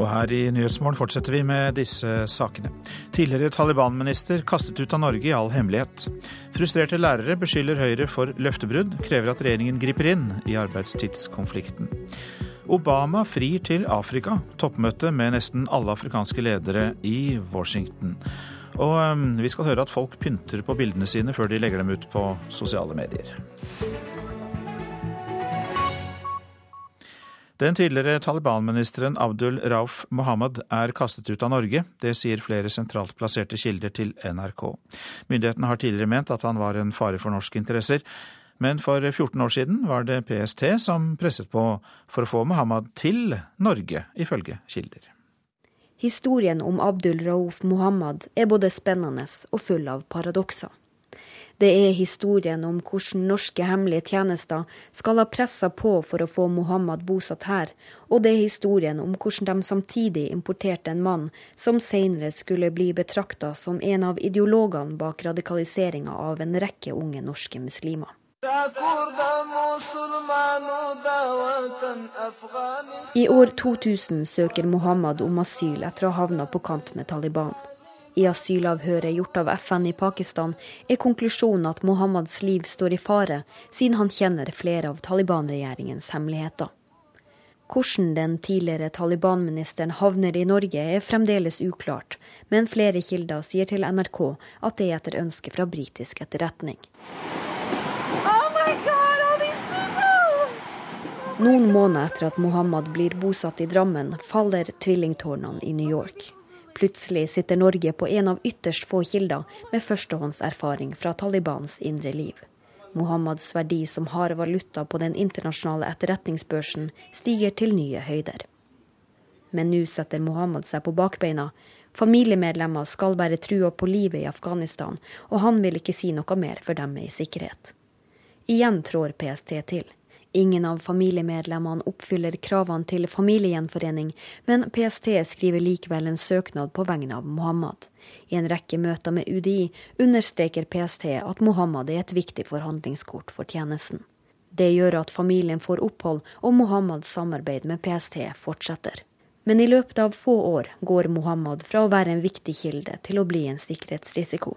Og her i Nyhetsmorgen fortsetter vi med disse sakene. Tidligere Taliban-minister kastet ut av Norge i all hemmelighet. Frustrerte lærere beskylder Høyre for løftebrudd, krever at regjeringen griper inn i arbeidstidskonflikten. Obama frir til Afrika, toppmøte med nesten alle afrikanske ledere i Washington. Og um, vi skal høre at folk pynter på bildene sine før de legger dem ut på sosiale medier. Den tidligere Taliban-ministeren Abdul Rauf Mohammed er kastet ut av Norge. Det sier flere sentralt plasserte kilder til NRK. Myndighetene har tidligere ment at han var en fare for norske interesser, men for 14 år siden var det PST som presset på for å få Mohammed til Norge, ifølge kilder. Historien om Abdul Rauf Mohammed er både spennende og full av paradokser. Det er historien om hvordan norske hemmelige tjenester skal ha pressa på for å få Mohammed bosatt her, og det er historien om hvordan de samtidig importerte en mann som senere skulle bli betrakta som en av ideologene bak radikaliseringa av en rekke unge norske muslimer. I år 2000 søker Mohammed om asyl etter å ha havna på kant med Taliban. I asylavhøret gjort av FN i Pakistan er konklusjonen at Mohammeds liv står i fare, siden han kjenner flere av Taliban-regjeringens hemmeligheter. Hvordan den tidligere Taliban-ministeren havner i Norge er fremdeles uklart, men flere kilder sier til NRK at det er etter ønske fra britisk etterretning. Noen måneder etter at Mohammed blir bosatt i Drammen, faller tvillingtårnene i New York. Plutselig sitter Norge på en av ytterst få kilder med førstehåndserfaring fra Talibans indre liv. Mohammeds verdi som hard valuta på den internasjonale etterretningsbørsen stiger til nye høyder. Men nå setter Mohammed seg på bakbeina. Familiemedlemmer skal bære trua på livet i Afghanistan, og han vil ikke si noe mer før de er i sikkerhet. Igjen trår PST til. Ingen av familiemedlemmene oppfyller kravene til familiegjenforening, men PST skriver likevel en søknad på vegne av Mohammed. I en rekke møter med UDI understreker PST at Mohammed er et viktig forhandlingskort for tjenesten. Det gjør at familien får opphold, og Mohammeds samarbeid med PST fortsetter. Men i løpet av få år går Mohammed fra å være en viktig kilde til å bli en sikkerhetsrisiko.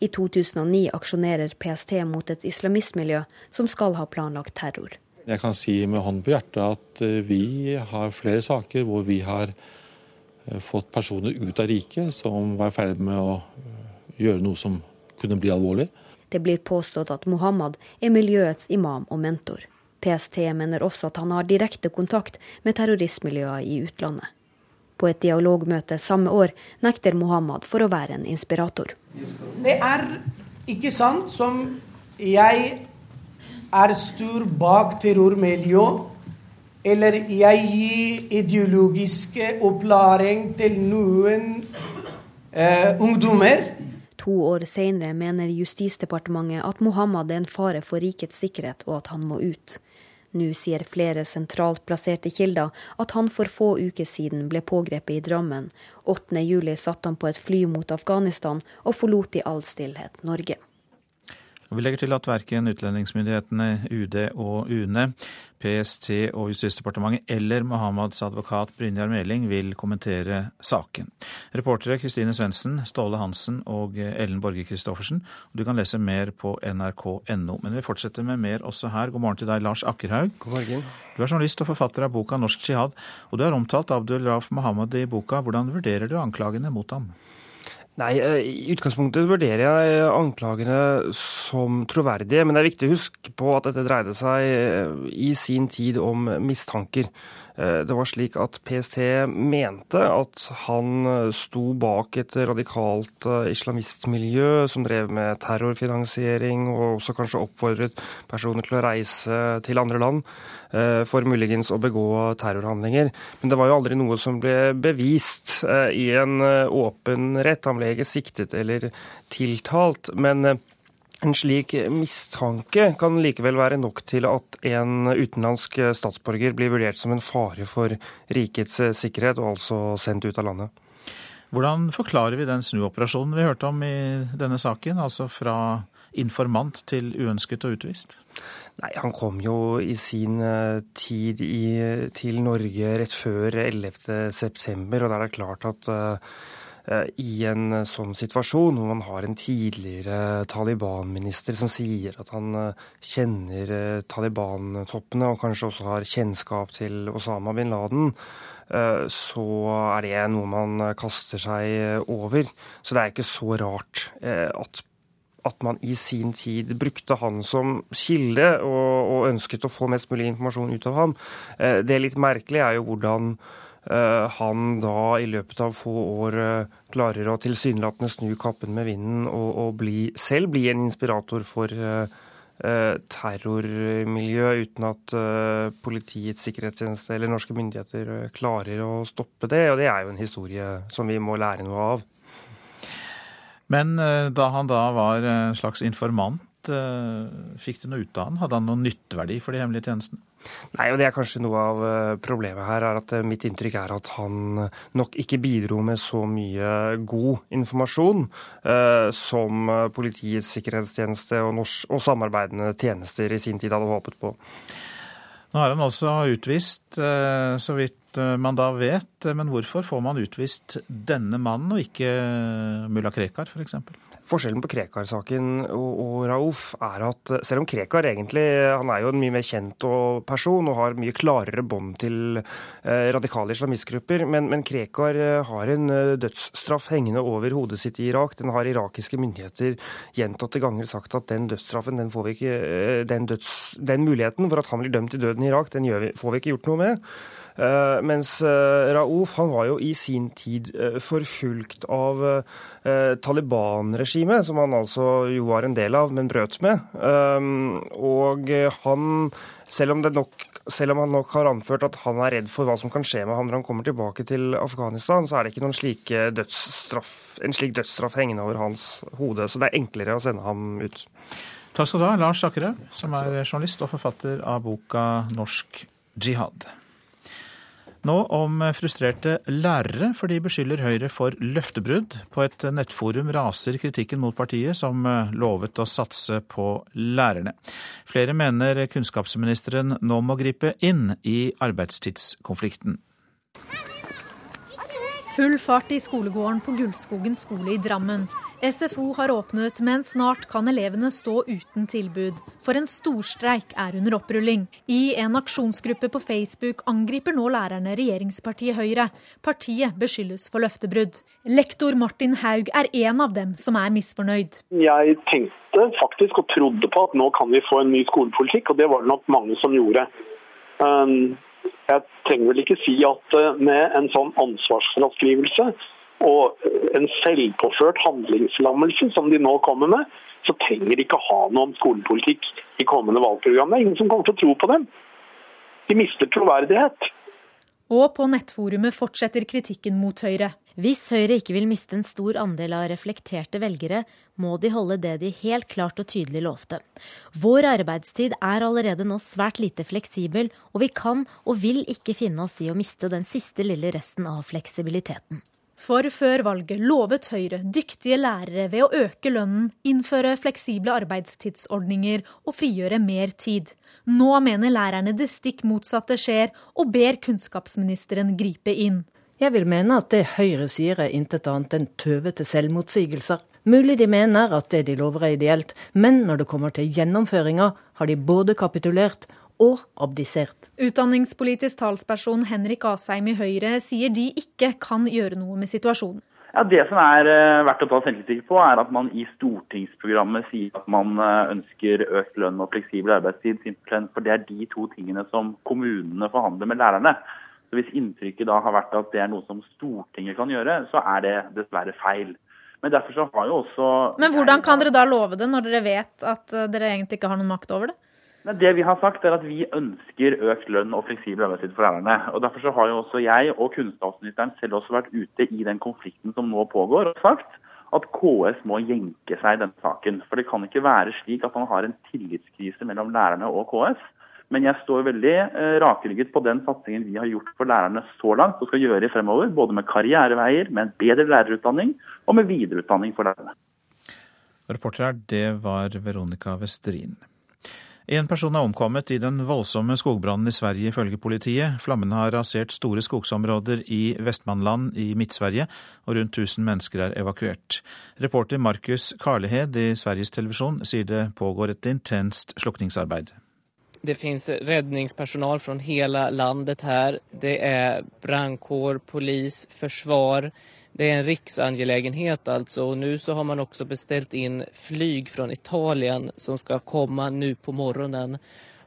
I 2009 aksjonerer PST mot et islamistmiljø som skal ha planlagt terror. Jeg kan si med hånden på hjertet at eh, vi har flere saker hvor vi har eh, fått personer ut av riket som var i ferd med å eh, gjøre noe som kunne bli alvorlig. Det blir påstått at Mohammed er miljøets imam og mentor. PST mener også at han har direkte kontakt med terroristmiljøer i utlandet. På et dialogmøte samme år nekter Mohammed for å være en inspirator. Det er ikke sant som jeg er stor bak terrormiljø, eller jeg gir ideologiske opplæring til noen eh, ungdommer. To år senere mener Justisdepartementet at Mohammed er en fare for rikets sikkerhet, og at han må ut. Nå sier flere sentralt plasserte kilder at han for få uker siden ble pågrepet i Drammen. 8.7 satt han på et fly mot Afghanistan og forlot i all stillhet Norge. Og vi legger til at verken utlendingsmyndighetene, UD og UNE, PST og Justisdepartementet eller Mohammeds advokat Brynjar Meling vil kommentere saken. Reportere Kristine Svendsen, Ståle Hansen og Ellen Borge Christoffersen. Du kan lese mer på nrk.no. Men vi fortsetter med mer også her. God morgen til deg, Lars Akkerhaug. God morgen. Du er journalist og forfatter av boka 'Norsk jihad', og du har omtalt Abdul Raf Mohammed i boka. Hvordan vurderer du anklagene mot ham? Nei, eh, I utgangspunktet vurderer jeg anklagene som troverdige, men det er viktig å huske på at dette dreide seg eh, i sin tid om mistanker. Eh, det var slik at PST mente at han sto bak et radikalt islamistmiljø som drev med terrorfinansiering, og også kanskje oppfordret personer til å reise til andre land. Eh, for muligens å begå terrorhandlinger. Men det var jo aldri noe som ble bevist eh, i en eh, åpen rett. Han ble ikke siktet eller tiltalt. men en slik mistanke kan likevel være nok til at en utenlandsk statsborger blir vurdert som en fare for rikets sikkerhet, og altså sendt ut av landet. Hvordan forklarer vi den snuoperasjonen vi hørte om i denne saken, altså fra informant til uønsket og utvist? Nei, Han kom jo i sin tid i, til Norge rett før 11.9, og der er det klart at Eh, i en eh, sånn situasjon hvor man har en tidligere Taliban-minister som sier at han eh, kjenner Taliban-toppene og kanskje også har kjennskap til Osama bin Laden, så er det noe man kaster seg over. Så det er ikke så rart at at man i sin tid brukte han som kilde og, og, ønsket å få mest mulig informasjon ut av ham. Det litt merkelige er jo hvordan Eh, han da i løpet av få år eh, klarer å tilsynelatende snu kappen med vinden og, og bli, selv bli en inspirator for eh, terrormiljø uten at Politiets sikkerhetstjeneste eller norske myndigheter klarer å stoppe det. Og det er jo en historie som vi må lære noe av. Men da han da var en slags informant, fikk det noe ut av han? Hadde han noen nytteverdi for de hemmelige tjenestene? Nei, og det er kanskje noe av eh, problemet her. er at eh, Mitt inntrykk er at han nok ikke bidro med så mye god informasjon eh, som Politiets sikkerhetstjeneste og, og, samarbeidende tjenester i sin tid hadde håpet på. Nå er han også utvist, eh, så vidt man da vet. Men hvorfor får man utvist denne mannen, og ikke mulla Krekar f.eks.? Forskjellen på Krekar-saken og, og, Rauf er at selv om Krekar egentlig han er jo en mye mer kjent person og har mye klarere bånd til eh, radikale islamistgrupper, men, men Krekar eh, har en eh, dødsstraff hengende over hodet sitt i Irak. Den har irakiske myndigheter gjentatte ganger sagt at den dødsstraffen, den får vi ikke, eh, den, døds, den muligheten for at han blir dømt til døden i Irak, den vi, får vi ikke gjort noe med. Uh, mens uh, Raouf han var jo i sin tid uh, forfulgt av Taliban-regimet, som han altså jo var en del av, men brøt med. og han, selv om, nok, selv om, han nok har anført at han er redd for hva som kan skje med ham når han kommer tilbake til Afghanistan, så er det ikke noen dødsstraff, en slik dødsstraff hengende over hans hode. Så det er enklere å sende ham ut. Takk skal du ha, Lars Akkerø, som er journalist og forfatter av boka 'Norsk jihad'. Nå om frustrerte lærere, for de beskylder Høyre for løftebrudd. På et nettforum raser kritikken mot partiet, som lovet å satse på lærerne. Flere mener kunnskapsministeren nå må gripe inn i arbeidstidskonflikten. Full fart i skolegården på Gullskogen skole i Drammen. SFO har åpnet, men snart kan elevene stå uten tilbud. For en storstreik er under opprulling. I en aksjonsgruppe på Facebook angriper nå lærerne regjeringspartiet Høyre. Partiet beskyldes for løftebrudd. Lektor Martin Haug er en av dem som er misfornøyd. Jeg tenkte faktisk og trodde på at nå kan vi få en ny skolepolitikk, og det var det nok mange som gjorde. Um, jeg trenger vel ikke si at uh, med en sånn ansvarsfraskrivelse og en selvpåført handlingslammelse som de nå kommer med, så trenger de ikke ha noen skolepolitikk i kommende valgprogram. Det er ingen som kommer til å tro på dem. De mister troverdighet. Og på nettforumet fortsetter kritikken mot Høyre. Hvis Høyre ikke vil miste en stor andel av reflekterte velgere, må de holde det de helt klart og tydelig lovte. Vår arbeidstid er allerede nå svært lite fleksibel, og vi kan og vil ikke finne oss i å miste den siste lille resten av fleksibiliteten. For før valget lovet Høyre dyktige lærere ved å øke lønnen, innføre fleksible arbeidstidsordninger og frigjøre mer tid. Nå mener lærerne det stikk motsatte skjer, og ber kunnskapsministeren gripe inn. Jeg vil mene at det Høyre sier er intet annet enn tøvete selvmotsigelser. Mulig de mener at det de lover er ideelt, men når det kommer til gjennomføringa, har de både kapitulert og abdisert. Utdanningspolitisk talsperson Henrik Asheim i Høyre sier de ikke kan gjøre noe med situasjonen. Ja, Det som er uh, verdt å ta selvkritikk på, er at man i stortingsprogrammet sier at man uh, ønsker økt lønn og fleksibel arbeidstid, simpelthen, for det er de to tingene som kommunene forhandler med lærerne. Så Hvis inntrykket da har vært at det er noe som Stortinget kan gjøre, så er det dessverre feil. Men derfor så har jo også... Men hvordan kan dere da love det, når dere vet at eh, dere egentlig ikke har noen makt over det? Men det vi har sagt er at Vi ønsker økt lønn og fleksibel arbeidstid for lærerne. Og Derfor så har jo også jeg og kunnskapsministeren selv også vært ute i den konflikten som nå pågår, og sagt at KS må jenke seg i denne saken. For Det kan ikke være slik at man har en tillitskrise mellom lærerne og KS. Men jeg står veldig eh, rakrygget på den satsingen vi har gjort for lærerne så langt og skal gjøre fremover. Både med karriereveier, med en bedre lærerutdanning og med videreutdanning for lærerne. Reporter her, det var Veronica Westrin. En person er omkommet i den voldsomme skogbrannen i Sverige, ifølge politiet. Flammene har rasert store skogsområder i Vestmannland i Midt-Sverige, og rundt 1000 mennesker er evakuert. Reporter Markus Karlehed i Sveriges Televisjon sier det pågår et intenst slukningsarbeid. Det finns räddningspersonal från hela landet här. Det är brandkår, polis, försvar. Det är en riksangelägenhet alltså och nu så har man också beställt in flyg från Italien som ska komma nu på morgonen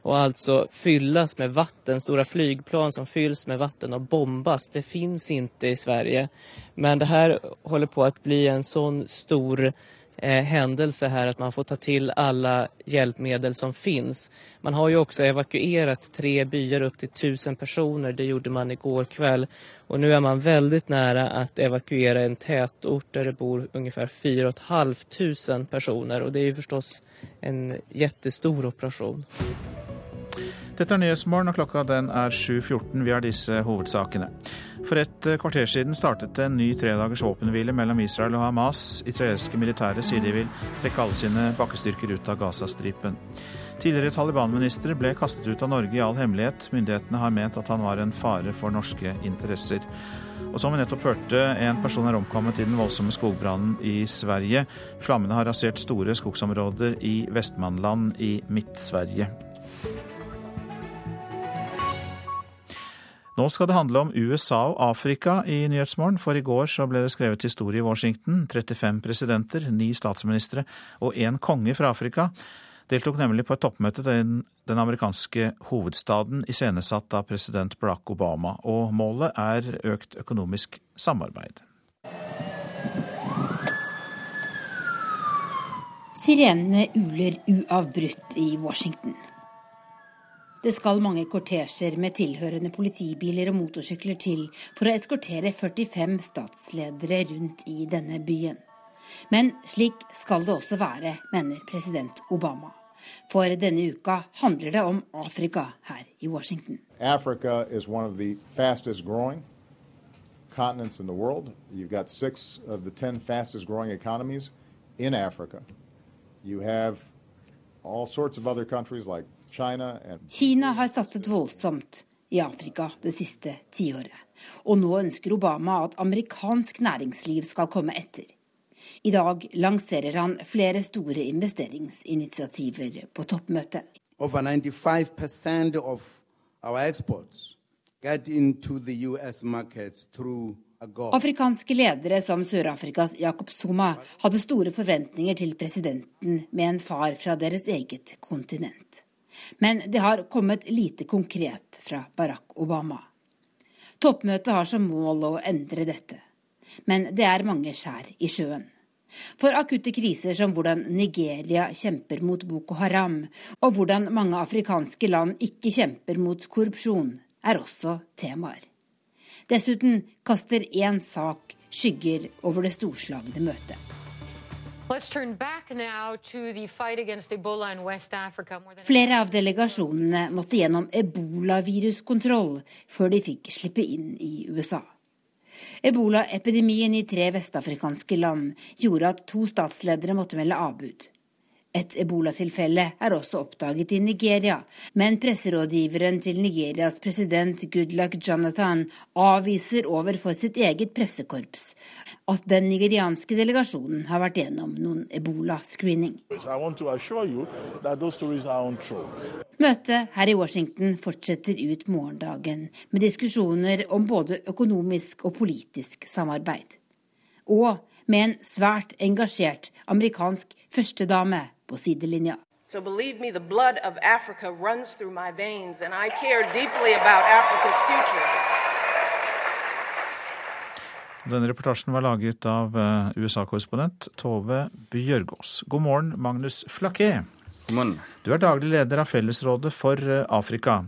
och alltså fyllas med vatten, stora flygplan som fylls med vatten och bombas. Det finns inte i Sverige. Men det här håller på att bli en sån stor eh, her at man får ta til alle hjelpemidler som finnes. Man har jo også evakuert tre byer opp til tusen personer. Det gjorde man i går kveld. Og nå er man veldig nære å evakuere en tettort der det bor ungefär 4 500 personer. Og det er jo forstås en jättestor operation. Dette er Nyhetsmorgen, og klokka den er 7.14. Vi har disse hovedsakene. For et eh, kvarter siden startet en ny tredagers våpenhvile mellom Israel og Hamas. Israelske militære sier de vil trekke alle sine bakkestyrker ut av Gazastripen. Tidligere Taliban-minister ble kastet ut av Norge i all hemmelighet. Myndighetene har ment at han var en fare for norske interesser. Og som vi nettopp hørte, en person er omkommet i den voldsomme skogbrannen i Sverige. Flammene har rasert store skogsområder i Vestmannland i Midt-Sverige. Nå skal det handle om USA og Afrika i Nyhetsmorgen, for i går så ble det skrevet historie i Washington. 35 presidenter, ni statsministre og én konge fra Afrika deltok nemlig på et toppmøte i den amerikanske hovedstaden, iscenesatt av president Barack Obama. Og målet er økt økonomisk samarbeid. Sirenene uler uavbrutt i Washington. Det skal mange kortesjer med tilhørende politibiler og motorsykler til for å eskortere 45 statsledere rundt i denne byen. Men slik skal det også være, mener president Obama. For denne uka handler det om Afrika her i Washington. Africa is one of the fastest growing continents in the world. You've got six of the ten fastest growing economies in Africa. You have all sorts of other Kina har satset voldsomt i Afrika det siste tiåret. Og nå ønsker Obama at amerikansk næringsliv skal komme etter. I dag lanserer han flere store investeringsinitiativer på toppmøtet. Over 95% of our exports get into the US markets through Afrikanske ledere som Sør-Afrikas Jacob Zuma hadde store forventninger til presidenten med en far fra deres eget kontinent. Men det har kommet lite konkret fra Barack Obama. Toppmøtet har som mål å endre dette. Men det er mange skjær i sjøen. For akutte kriser som hvordan Nigeria kjemper mot Boko Haram, og hvordan mange afrikanske land ikke kjemper mot korrupsjon, er også temaer. Dessuten kaster én sak skygger over det storslagne møtet. Flere av delegasjonene måtte gjennom ebolaviruskontroll før de fikk slippe inn i USA. Ebolaepidemien i tre vestafrikanske land gjorde at to statsledere måtte melde avbud. Et ebolatilfelle er også oppdaget i Nigeria, men presserådgiveren til Nigerias president Goodluck Jonathan avviser overfor sitt eget pressekorps at den nigerianske delegasjonen har vært gjennom noen ebola-screening. Møtet her i Washington fortsetter ut morgendagen med diskusjoner om både økonomisk og politisk samarbeid. Og med en svært engasjert amerikansk førstedame på sidelinja. So believe me, the blood of Africa runs through my veins, and I care deeply about Africa's future. Denne reportasjen var laget av eh, USA-korrespondent Tove Bjørgaas. God morgen, Magnus Flaké. God morgen. Du er daglig leder av Fellesrådet for eh, Afrika.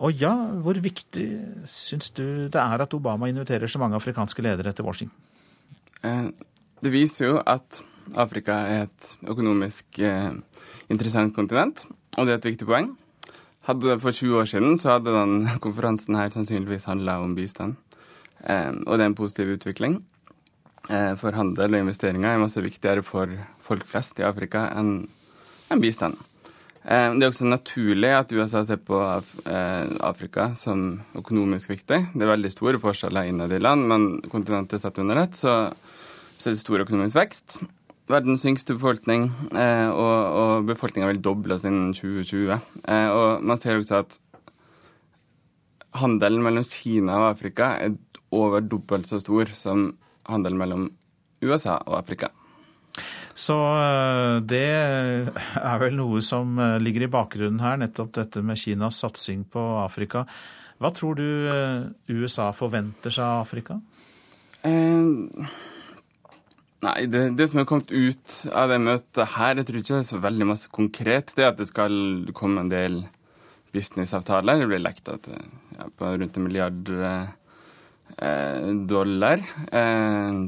Og ja, hvor viktig syns du det er at Obama inviterer så mange afrikanske ledere til Washington? Eh, det viser jo at Afrika er et økonomisk eh, interessant kontinent, og det er et viktig poeng. Hadde For 20 år siden så hadde den konferansen her sannsynligvis handla om bistand. Eh, og det er en positiv utvikling. for handel og investeringer er masse viktigere for folk flest i Afrika enn bistand. Det er også naturlig at USA ser på Afrika som økonomisk viktig. Det er veldig store forskjeller innad i land, men kontinentet er sett under ett, så, så er det stor økonomisk vekst verdens yngste befolkning, eh, og, og befolkninga vil doble innen 2020. Eh, og man ser også at handelen mellom Kina og Afrika er over dobbelt så stor som handelen mellom USA og Afrika. Så eh, det er vel noe som ligger i bakgrunnen her, nettopp dette med Kinas satsing på Afrika. Hva tror du USA forventer seg av Afrika? Eh, Nei, det, det, som er kommet ut av det møtet her, jeg tror ikke det er så veldig masse konkret. Det er at det skal komme en del businessavtaler. Det blir lekt at ja, på rundt en milliard eh, dollar. Eh,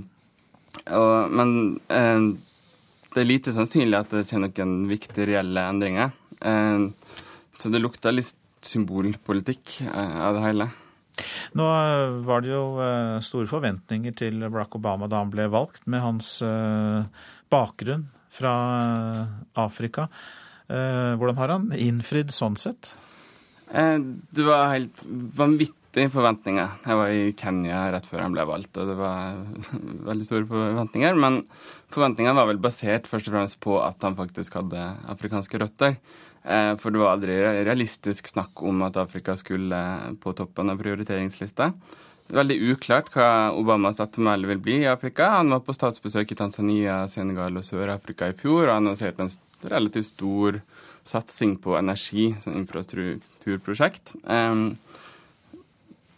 og, men eh, det er lite sannsynlig at det kommer noen viktige reelle endringer. Eh, så det lukter litt symbolpolitikk eh, av det hele. Nå eh, var det jo eh, store forventninger til Barack Obama da han ble valgt, med hans eh, bakgrunn fra Afrika. Hvordan har han innfridd sånn sett? Det var helt vanvittige forventninger. Jeg var i Kenya rett før han ble valgt, og det var veldig store forventninger. Men forventningene var vel basert først og fremst på at han faktisk hadde afrikanske røtter. Eh, for det var aldri realistisk snakk om at Afrika skulle på toppen av prioriteringslista. Er veldig uklart hva Obamas ettermæle vil bli i Afrika. Han var på statsbesøk i Tanzania, Senegal og Sør-Afrika i fjor og annonserte en relativt stor satsing på energi som infrastrukturprosjekt. Um,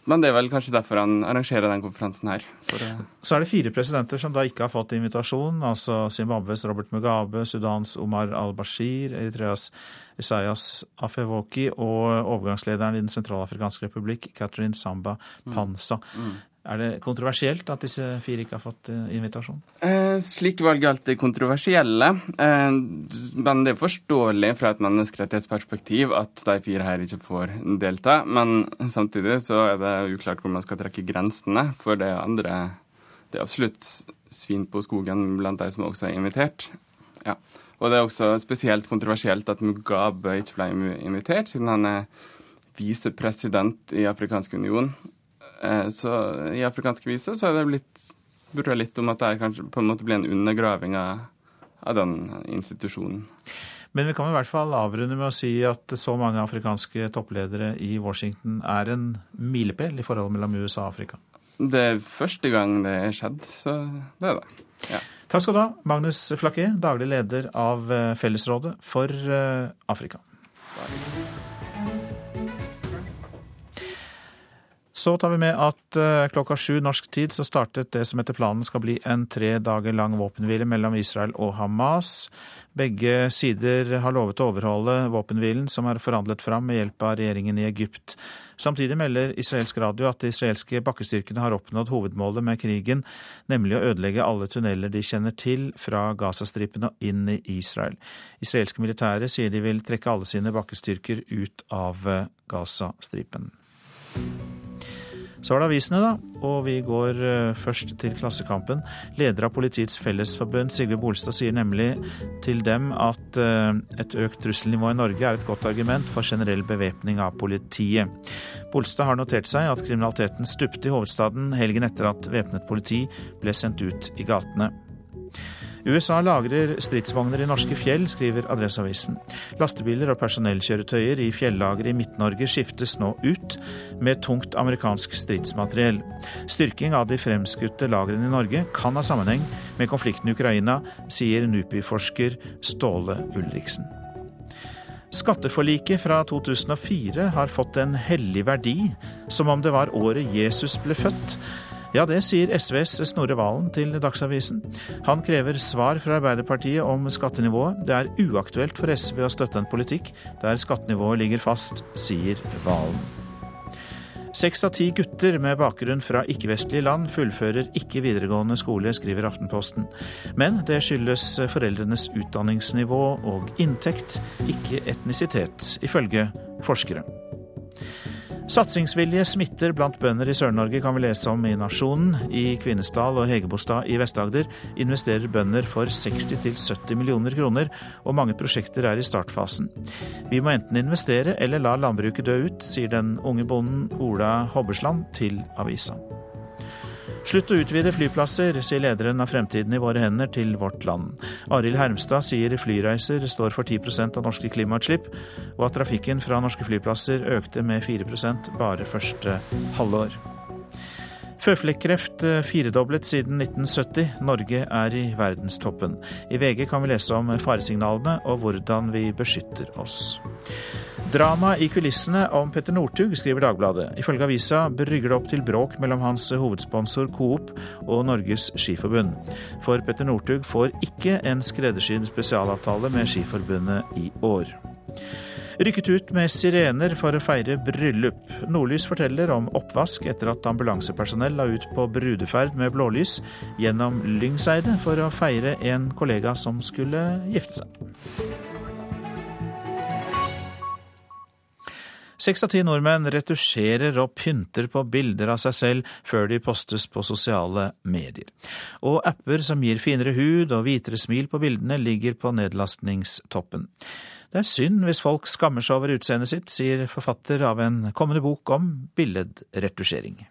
men det er vel kanskje derfor han arrangerer den konferansen her. Så er det fire presidenter som da ikke har fått invitasjon. Altså Zimbabwes Robert Mugabe, Sudans Omar al-Bashir, Eritreas Isaias Afewoki og overgangslederen i Den sentralafrikanske republikk, Catherine Samba. Panza. Mm. Mm. Er det kontroversielt at disse fire ikke har fått eh, invitasjon? Eh, slike valg er alltid kontroversielle. Eh, men det er forståelig fra et menneskerettighetsperspektiv at de fire her ikke får delta. Men samtidig så er det uklart hvor man skal trekke grensene. For det andre Det er absolutt svin på skogen blant de som også er invitert. Ja. Og det er også spesielt kontroversielt at Mugabe ikke ble invitert, siden han er visepresident i Afrikansk union. Eh, så i afrikanske viser så er det blitt burde litt om at det kanskje på en måte blir en undergraving av, av den institusjonen. Men vi kan i hvert fall avrunde med å si at så mange afrikanske toppledere i Washington er en milepæl i forholdet mellom USA og Afrika. Det er første gang det er skjedd, så det er det. Ja. Takk skal du ha, Magnus Flakke, daglig leder av eh, Fellesrådet for Afrika. Afrika. Så tar vi med at uh, klokka sju norsk tid så startet det som etter planen skal bli en tre dager lang våpenhvile mellom Israel og Hamas. Begge sider har lovet å overholde våpenhvilen som er forhandlet fram med hjelp av regjeringen i Egypt. Samtidig melder israelsk radio at de israelske bakkestyrkene har oppnådd hovedmålet med krigen, nemlig å ødelegge alle tunneler de kjenner til fra Gazastripen og inn i Israel. Israelske militære sier de vil trekke alle sine bakkestyrker ut av eh, Gazastripen. Så var det avisene, da. Og vi går eh, først til Klassekampen. Leder av Politiets Fellesforbund, Sigve Bolstad, sier nemlig til dem at eh, et økt trusselnivå i Norge er et godt argument for generell bevæpning av politiet. Bolstad har notert seg at kriminaliteten stupte i hovedstaden helgen etter at væpnet politi ble sendt ut i gatene. USA lagrer stridsvogner i norske fjell, skriver Adresseavisen. Lastebiler og personellkjøretøyer i fjellager i Midt-Norge skiftes nå ut med tungt amerikansk stridsmateriell. Styrking av de fremskutte lagrene i Norge kan ha sammenheng med konflikten i Ukraina, sier NUPI-forsker Ståle Ulriksen. Skatteforliket fra 2004 har fått en hellig verdi, som om det var året Jesus ble født. Ja, det sier SVs Snorre Valen til Dagsavisen. Han krever svar fra Arbeiderpartiet om skattenivået. Det er uaktuelt for SV å støtte en politikk der skattenivået ligger fast, sier Valen. Seks av ti gutter med bakgrunn fra ikke-vestlige land fullfører ikke videregående skole, skriver Aftenposten. Men det skyldes foreldrenes utdanningsnivå og inntekt, ikke etnisitet, ifølge forskere. Satsingsvilje smitter blant bønder i Sør-Norge, kan vi lese om i Nasjonen. I Kvinesdal og Hegebostad i Vest-Agder investerer bønder for 60-70 millioner kroner, og mange prosjekter er i startfasen. Vi må enten investere eller la landbruket dø ut, sier den unge bonden Ola Hobbesland til avisa. Slutt å utvide flyplasser, sier lederen av Fremtiden i våre hender til Vårt Land. Arild Hermstad sier flyreiser står for 10% av norske klimautslipp, og at trafikken fra norske flyplasser økte med 4% bare første halvår. Føflekkreft eh, firedoblet siden 1970. Norge er i verdenstoppen. I VG kan vi lese om faresignalene og hvordan vi beskytter oss. Drama i kulissene om Petter Northug, skriver Dagbladet. Ifølge avisa brygger det opp til bråk mellom hans hovedsponsor Coop og Norges Skiforbund. For Petter Northug får ikke en skreddersydd spesialavtale med Skiforbundet i år. Rykket ut med sirener for å feire bryllup. Nordlys forteller om oppvask etter at ambulansepersonell la ut på brudeferd med blålys gjennom Lyngseidet for å feire en kollega som skulle gifte seg. Seks av ti nordmenn retusjerer og pynter på bilder av seg selv før de postes på sosiale medier. Og apper som gir finere hud og hvitere smil på bildene, ligger på nedlastningstoppen. Det er synd hvis folk skammer seg over utseendet sitt, sier forfatter av en kommende bok om billedretusjering.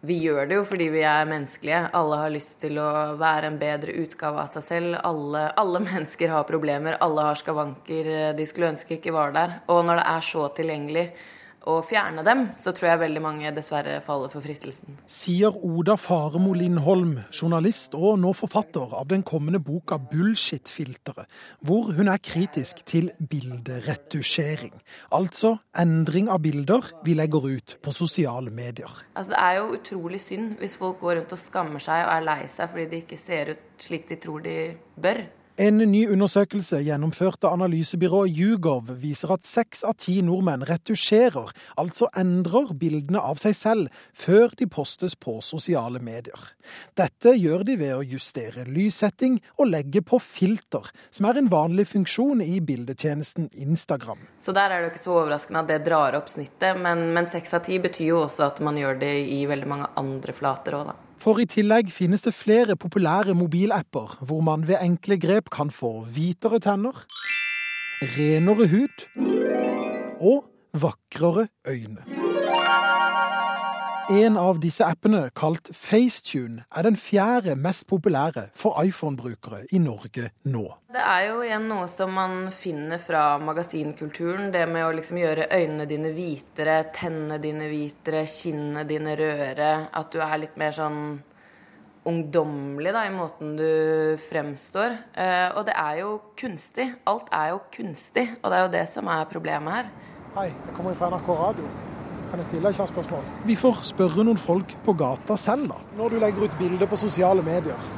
Vi gjør det jo fordi vi er menneskelige. Alle har lyst til å være en bedre utgave av seg selv. Alle, alle, mennesker har problemer, alle har skavanker de skulle ønske ikke var der. Og når det er så tilgjengelig, å fjerne dem, så tror jeg veldig mange dessverre faller for fristelsen. Sier Oda Faremo Lindholm, journalist og nå forfatter av den kommende boka 'Bullshit-filteret', hvor hun er kritisk til bilderetusjering. Altså endring av bilder vi legger ut på sosiale medier. Altså, det er jo utrolig synd hvis folk går rundt og skammer seg og er lei seg fordi de ikke ser ut slik de tror de bør. En ny undersøkelse gjennomført av analysebyrået Yougov viser at seks av ti nordmenn retusjerer, altså endrer bildene av seg selv, før de postes på sosiale medier. Dette gjør de ved å justere lyssetting og legge på filter, som er en vanlig funksjon i bildetjenesten Instagram. Så der er det jo ikke så overraskende at det drar opp snittet, men seks av ti betyr jo også at man gjør det i veldig mange andre flater òg, da. For i tillegg finnes det flere populære mobilapper hvor man ved enkle grep kan få hvitere tenner, renere hud og vakrere øyne. En av disse appene, kalt FaceTune, er den fjerde mest populære for iPhone-brukere i Norge nå. Det er jo igjen noe som man finner fra magasinkulturen. Det med å liksom gjøre øynene dine hvitere, tennene dine hvitere, kinnene dine rødere. At du er litt mer sånn ungdommelig da, i måten du fremstår. Uh, og det er jo kunstig. Alt er jo kunstig, og det er jo det som er problemet her. Hei, jeg kommer fra NRK Radio. Kan jeg stille et kjapt spørsmål? Vi får spørre noen folk på gata selv, da. Når du legger ut bilder på sosiale medier,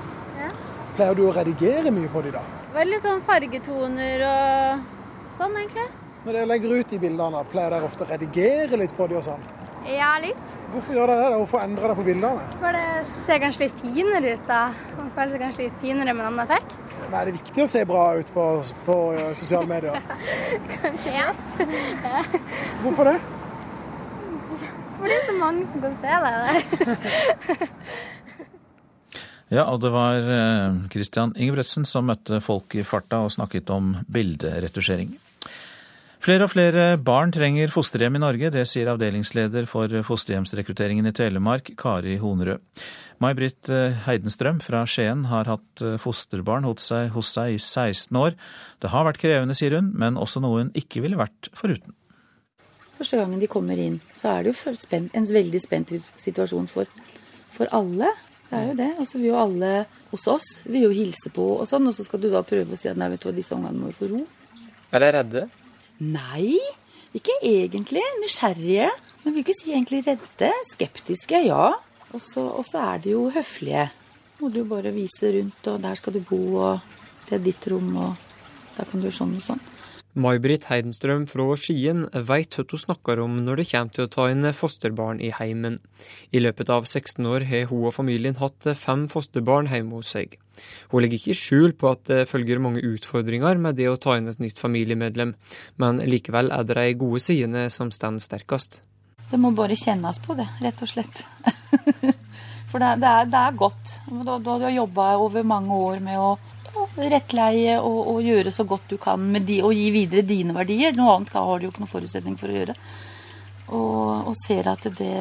ja. pleier du å redigere mye på de da? Veldig sånn fargetoner og sånn, egentlig. Når dere legger ut de bildene, pleier dere ofte å redigere litt på de og sånn? Ja, litt. Hvorfor gjør dere det? Hvorfor endrer dere på bildene? For det ser kanskje litt finere ut, da. Man føler seg kanskje litt finere med en annen effekt. Men Er det viktig å se bra ut på, på sosiale medier? kanskje litt. Hvorfor det? For det så mange som kan se deg der. ja, og det var eh, Christian Ingebretsen som møtte folk i farta og snakket om bilderetusjering. Flere og flere barn trenger fosterhjem i Norge, det sier avdelingsleder for fosterhjemsrekrutteringen i Telemark, Kari Honerød. May-Britt eh, Heidenstrøm fra Skien har hatt eh, fosterbarn hos seg, hos seg i 16 år. Det har vært krevende, sier hun, men også noe hun ikke ville vært foruten første gangen de kommer inn, så er det jo spent, en veldig spent situasjon for, for alle. Det er jo det. Og så vil jo alle hos oss vil jo hilse på og sånn, og så skal du da prøve å si at nei, vet du hva, disse ungene må jo få ro. Er dere redde? Nei, ikke egentlig. Nysgjerrige. Men vil ikke si egentlig redde. Skeptiske, ja. Og så er de jo høflige. Må du bare vise rundt, og der skal du bo, og det er ditt rom, og der kan du gjøre sånn og sånn. May-Britt Heidenstrøm fra Skien veit hva hun snakker om når det kommer til å ta inn fosterbarn i heimen. I løpet av 16 år har hun og familien hatt fem fosterbarn hjemme hos seg. Hun legger ikke skjul på at det følger mange utfordringer med det å ta inn et nytt familiemedlem, men likevel er det de gode sidene som står sterkest. Det må bare kjennes på det, rett og slett. For det, er, det er, godt. Da du har jobba over mange år med å rettleie og, og, gjøre så godt du kan med de, og gi videre dine verdier. Noe annet har du jo ikke noen forutsetning for å gjøre. Og, og ser at det,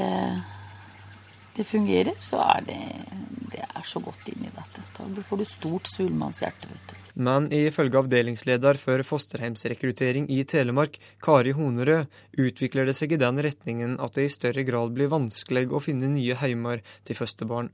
det fungerer, så er det, det er så godt inni dette. Da får du stort svulmannshjerte. vet du. Men ifølge avdelingsleder for fosterhjemsrekruttering i Telemark, Kari Honerød, utvikler det seg i den retningen at det i større grad blir vanskelig å finne nye heimer til fosterbarn.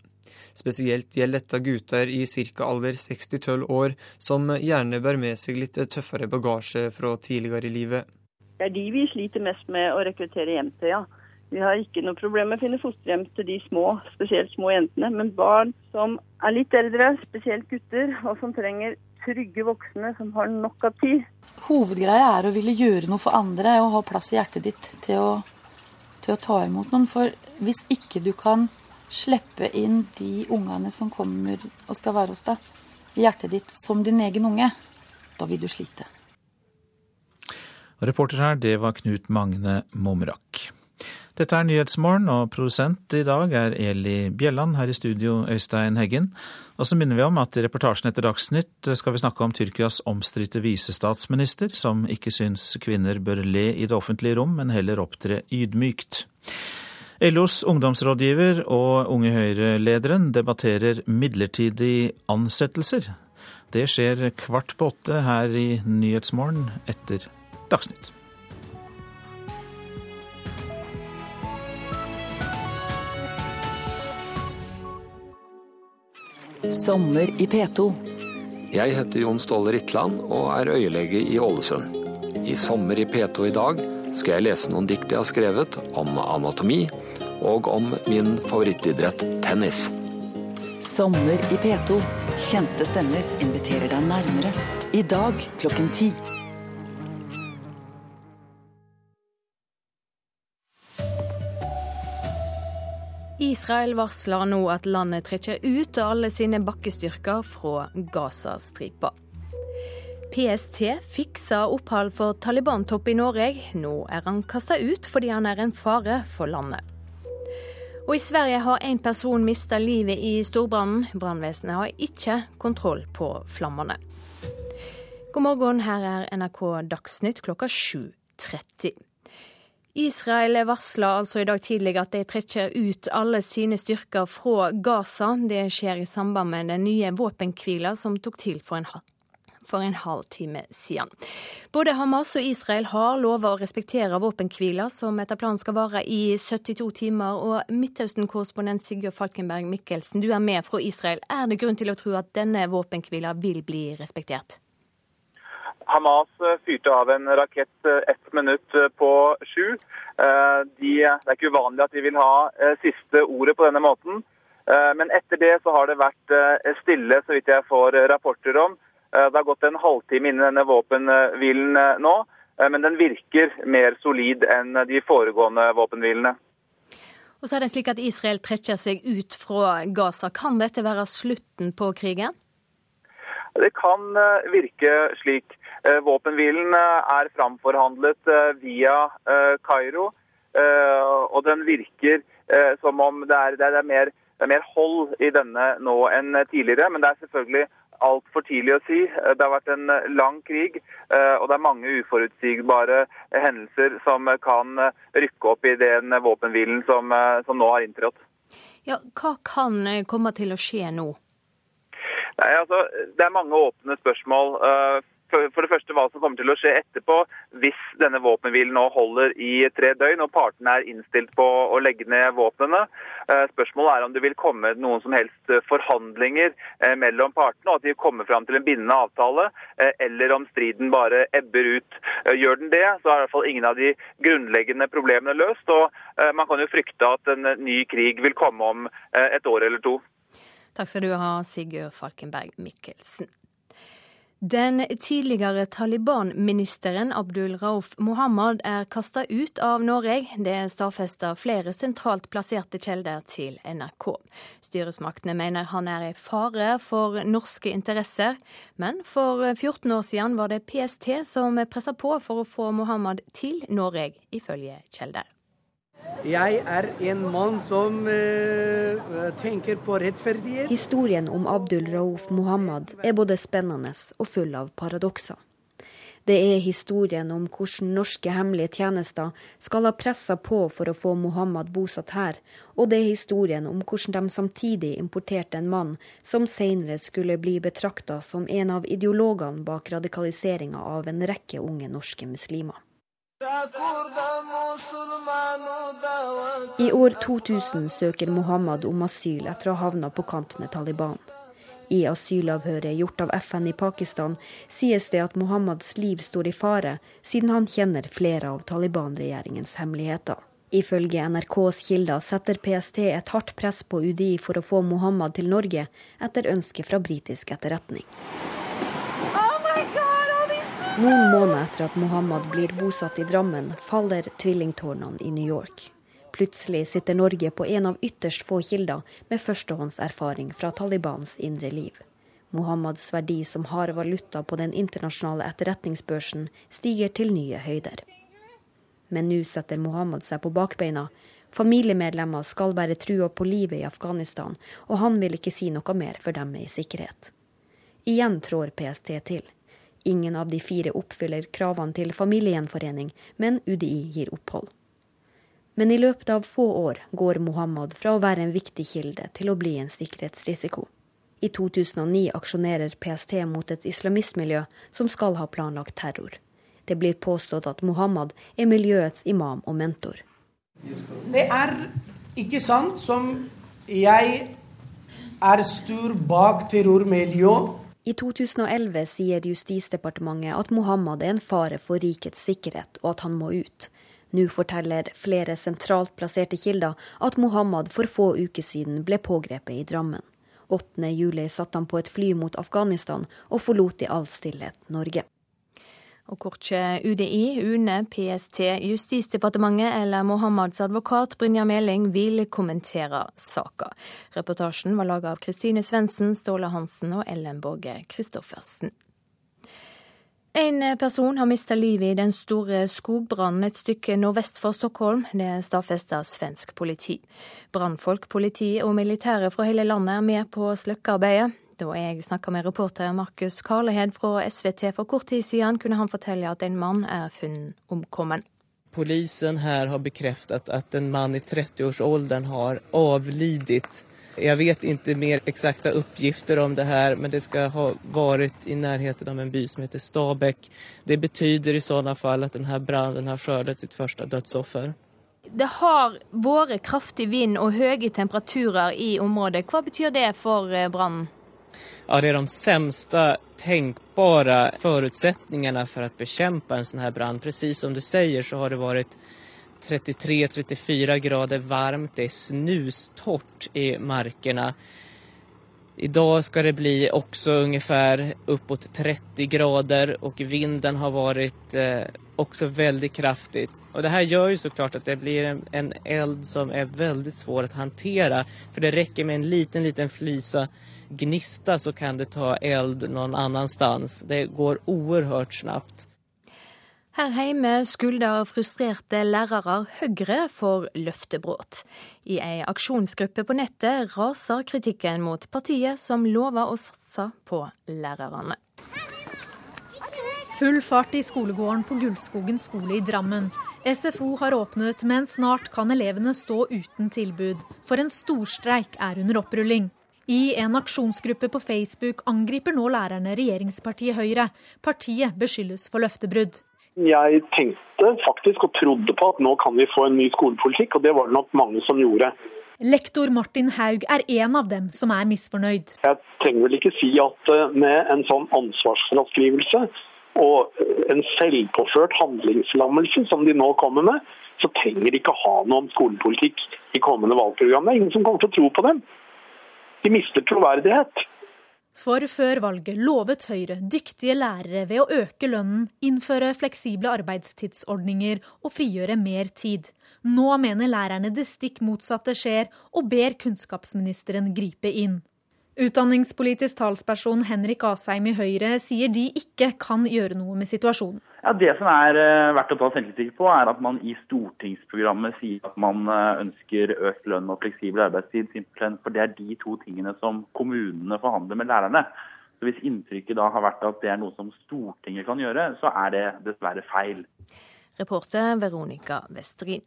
Spesielt gjelder dette gutter i ca. alder 6-12 år, som gjerne bærer med seg litt tøffere bagasje fra tidligere i livet. Det er de vi sliter mest med å rekruttere hjem til, ja. Vi har ikke noe problem med å finne fosterhjem til de små, spesielt små jentene. Men barn som er litt eldre, spesielt gutter, og som trenger trygge voksne som har nok av tid. Hovedgreia er å ville gjøre noe for andre og ha plass i hjertet ditt til å, til å ta imot noen. For hvis ikke du kan slippe inn de ungene som kommer og skal være hos deg, i hjertet ditt som din egen unge, da vil du slite. Reporter her, det var Knut Magne Mumrak. Dette er Nyhetsmorgen, og produsent i dag er Eli Bjelland. Her i studio Øystein Heggen. Og så minner vi om at i reportasjen etter Dagsnytt skal vi snakke om Tyrkias omstridte visestatsminister, som ikke syns kvinner bør le i det offentlige rom, men heller opptre ydmykt. LOs ungdomsrådgiver og Unge Høyre-lederen debatterer midlertidige ansettelser. Det skjer kvart på åtte her i Nyhetsmorgen etter Dagsnytt. Sommer i P2. Jeg heter Jon Ståle Ritland og er øyelege i Ålesund. I Sommer i P2 i dag skal jeg lese noen dikt jeg har skrevet om anatomi, og om min favorittidrett tennis. Sommer i P2. Kjente stemmer inviterer deg nærmere. I dag klokken ti. Israel varsler nå at landet trekker ut alle sine bakkestyrker fra Gazastripa. PST fiksa opphold for Taliban-topp i Norge. Nå er han kasta ut fordi han er en fare for landet. Og i Sverige har én person mista livet i storbrannen. Brannvesenet har ikke kontroll på flammene. God morgen, her er NRK Dagsnytt klokka 7.30. Israel varsla altså i dag tidlig at de trekker ut alle sine styrker fra Gaza. Det skjer i samband med den nye våpenhvila som tok til for en, for en halv time siden. Både Hamas og Israel har lova å respektere våpenhvila, som etter planen skal vare i 72 timer. Og Midtøsten-korrespondent Sigurd Falkenberg Mikkelsen, du er med fra Israel. Er det grunn til å tro at denne våpenhvila vil bli respektert? Hamas eh, fyrte av en rakett eh, ett minutt eh, på sju. De, det er ikke uvanlig at de vil ha siste ordet på denne måten. Men etter det så har det vært stille, så vidt jeg får rapporter om. Det har gått en halvtime innen denne våpenhvilen nå, men den virker mer solid enn de foregående våpenhvilene. Og så er det slik at Israel trekker seg ut fra Gaza. Kan dette være slutten på krigen? Det kan virke slik. Eh, våpenhvilen eh, er framforhandlet eh, via Kairo, og den virker som om det er, det er, mer, det er mer hold i denne nå enn tidligere. Men det er selvfølgelig altfor tidlig å si. Det har vært en lang krig, og det er mange uforutsigbare hendelser som kan rykke opp i den våpenhvilen som, som nå har inntrådt. Ja, hva kan komme til å skje nå? Nei, altså, det er mange åpne spørsmål for det første hva som kommer til å skje etterpå hvis denne våpenhvilen nå holder i tre døgn og partene er innstilt på å legge ned våpnene. Eh, spørsmålet er om det vil komme noen som helst forhandlinger eh, mellom partene, og at de kommer fram til en bindende avtale, eh, eller om striden bare ebber ut. Gjør den det, så er i hvert fall ingen av de grunnleggende problemene løst. og Man kan jo frykte at en ny krig vil komme om et år eller to. Takk skal du ha, Sigurd Falkenberg Mikkelsen. Den tidligere Taliban-ministeren Abdul Rauf Mohammed er kasta ut av Norge. Det stadfester flere sentralt plasserte kilder til NRK. Styresmaktene mener han er i fare for norske interesser, men for 14 år siden var det PST som pressa på for å få Mohammed til Norge, ifølge kilder. Jeg er en mann som uh, tenker på rettferdighet. Historien om Abdul Rauf Mohammed er både spennende og full av paradokser. Det er historien om hvordan norske hemmelige tjenester skal ha pressa på for å få Mohammed bosatt her, og det er historien om hvordan de samtidig importerte en mann som senere skulle bli betrakta som en av ideologene bak radikaliseringa av en rekke unge norske muslimer. I år 2000 søker Mohammed om asyl etter å ha havna på kant med Taliban. I asylavhøret gjort av FN i Pakistan sies det at Mohammeds liv står i fare, siden han kjenner flere av Taliban-regjeringens hemmeligheter. Ifølge NRKs kilder setter PST et hardt press på UDI for å få Mohammed til Norge, etter ønske fra britisk etterretning. Noen måneder etter at Mohammed blir bosatt i Drammen, faller tvillingtårnene i New York. Plutselig sitter Norge på en av ytterst få kilder med førstehåndserfaring fra Talibans indre liv. Mohammeds verdi som hard valuta på den internasjonale etterretningsbørsen stiger til nye høyder. Men nå setter Mohammed seg på bakbeina. Familiemedlemmer skal være trua på livet i Afghanistan, og han vil ikke si noe mer før de er i sikkerhet. Igjen trår PST til. Ingen av de fire oppfyller kravene til familiegjenforening, men UDI gir opphold. Men i løpet av få år går Mohammed fra å være en viktig kilde til å bli en sikkerhetsrisiko. I 2009 aksjonerer PST mot et islamistmiljø som skal ha planlagt terror. Det blir påstått at Mohammed er miljøets imam og mentor. Det er ikke sant som jeg er stor bak terrormiljøet. I 2011 sier Justisdepartementet at Mohammed er en fare for rikets sikkerhet, og at han må ut. Nå forteller flere sentralt plasserte kilder at Mohammed for få uker siden ble pågrepet i Drammen. 8.7 satt han på et fly mot Afghanistan og forlot i all stillhet Norge. Og Korkje UDI, UNE, PST, Justisdepartementet eller Mohammeds advokat Brynja Meling vil kommentere saka. Reportasjen var laga av Kristine Svendsen, Ståle Hansen og Ellen Borge Christoffersen. En person har mista livet i den store skogbrannen et stykke nordvest for Stockholm. Det stadfester svensk politi. Brannfolk, politi og militære fra hele landet er med på slukkearbeidet. Da jeg snakka med reporter Markus Karlehed fra SVT for kort tid siden, kunne han fortelle at en mann er funnet omkommen. Polisen her har bekreftet at en mann i 30-årsalderen har avlidet jeg vet ikke mer eksakte oppgifter om det her, men det skal ha vært i nærheten av en by som heter Stabekk. Det betyder i sånne fall at denne brannen har skördat sitt første dødsoffer. Det har vært kraftig vind og høye temperaturer i området. Hva betyr det for eh, brannen? Ja, det er de sämsta tenkbare förutsättningarna for å bekjempe en sånn her brand. Precis som du sier, så har det vært 33-34 grader varmt. Det är snustort i markerna. Idag ska det bli också ungefär uppåt 30 grader och vinden har varit eh, också väldigt kraftig. Och det här gör ju såklart att det blir en, eld som är väldigt svår att hantera. För det räcker med en liten, liten flisa gnista så kan det ta eld noen annen stans. Det går oerhört snabbt. Her hjemme skulder frustrerte lærere Høyre for løftebrudd. I ei aksjonsgruppe på nettet raser kritikken mot partiet som lover å satse på lærerne. Full fart i skolegården på Gullskogen skole i Drammen. SFO har åpnet, men snart kan elevene stå uten tilbud. For en storstreik er under opprulling. I en aksjonsgruppe på Facebook angriper nå lærerne regjeringspartiet Høyre. Partiet beskyldes for løftebrudd. Jeg tenkte faktisk og trodde på at nå kan vi få en ny skolepolitikk, og det var det nok mange som gjorde. Lektor Martin Haug er en av dem som er misfornøyd. Jeg trenger vel ikke si at eh, med en sånn ansvarsfraskrivelse og en selvpåført handlingslammelse som de nå kommer med, så trenger de ikke ha noe om skolepolitikk i kommende valgprogram. Det er ingen som kommer til å tro på dem. De mister troverdighet. For før valget lovet Høyre dyktige lærere ved å øke lønnen, innføre fleksible arbeidstidsordninger og frigjøre mer tid. Nå mener lærerne det stikk motsatte skjer, og ber kunnskapsministeren gripe inn. Utdanningspolitisk talsperson Henrik Asheim i Høyre sier de ikke kan gjøre noe med situasjonen. Ja, Det som er uh, verdt å ta selvkritikk på, er at man i stortingsprogrammet sier at man uh, ønsker økt lønn og fleksibel arbeidstid, simpelthen for det er de to tingene som kommunene forhandler med lærerne. Så Hvis inntrykket da har vært at det er noe som Stortinget kan gjøre, så er det dessverre feil. Reporter Veronica Westrin.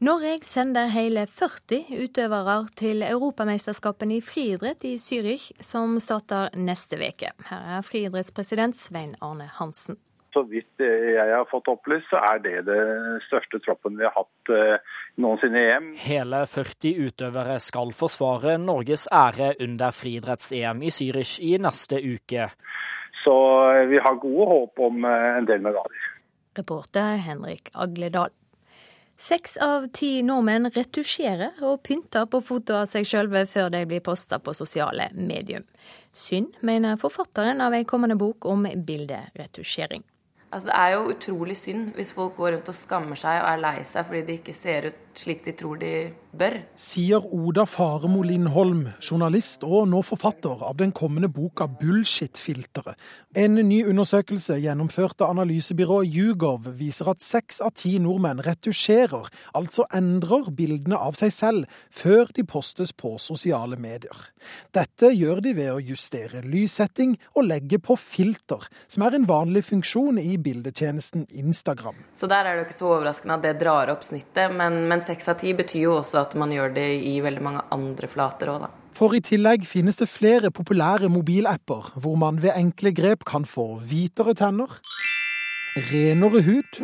Norge sender hele 40 utøvere til Europamesterskapene i friidrett i Zürich, som starter neste uke. Her er friidrettspresident Svein Arne Hansen. Så vidt jeg har fått opplyst, så er det den største troppen vi har hatt uh, noensinne i EM. Hele 40 utøvere skal forsvare Norges ære under friidretts-EM i Zürich i neste uke. Så eh, vi har gode håp om en del medaljer. Reporter Henrik Agledal. Seks av ti nordmenn retusjerer og pynter på foto av seg sjølve før de blir posta på sosiale medium. Synd, mener forfatteren av ei kommende bok om bilderetusjering. Altså, det er jo utrolig synd hvis folk går rundt og skammer seg og er lei seg fordi de ikke ser ut slik de tror de bør. Sier Oda Faremo Lindholm, journalist og nå forfatter av den kommende boka 'Bullshit-filteret'. En ny undersøkelse gjennomført av analysebyrået Yougov viser at seks av ti nordmenn retusjerer, altså endrer bildene av seg selv, før de postes på sosiale medier. Dette gjør de ved å justere lyssetting og legge på filter, som er en vanlig funksjon i bildetjenesten Instagram. Så der er det jo ikke så overraskende at det drar opp snittet, men seks av ti betyr jo også at man gjør det i veldig mange andre flater òg, da. For i tillegg finnes det flere populære mobilapper hvor man ved enkle grep kan få hvitere tenner, renere hud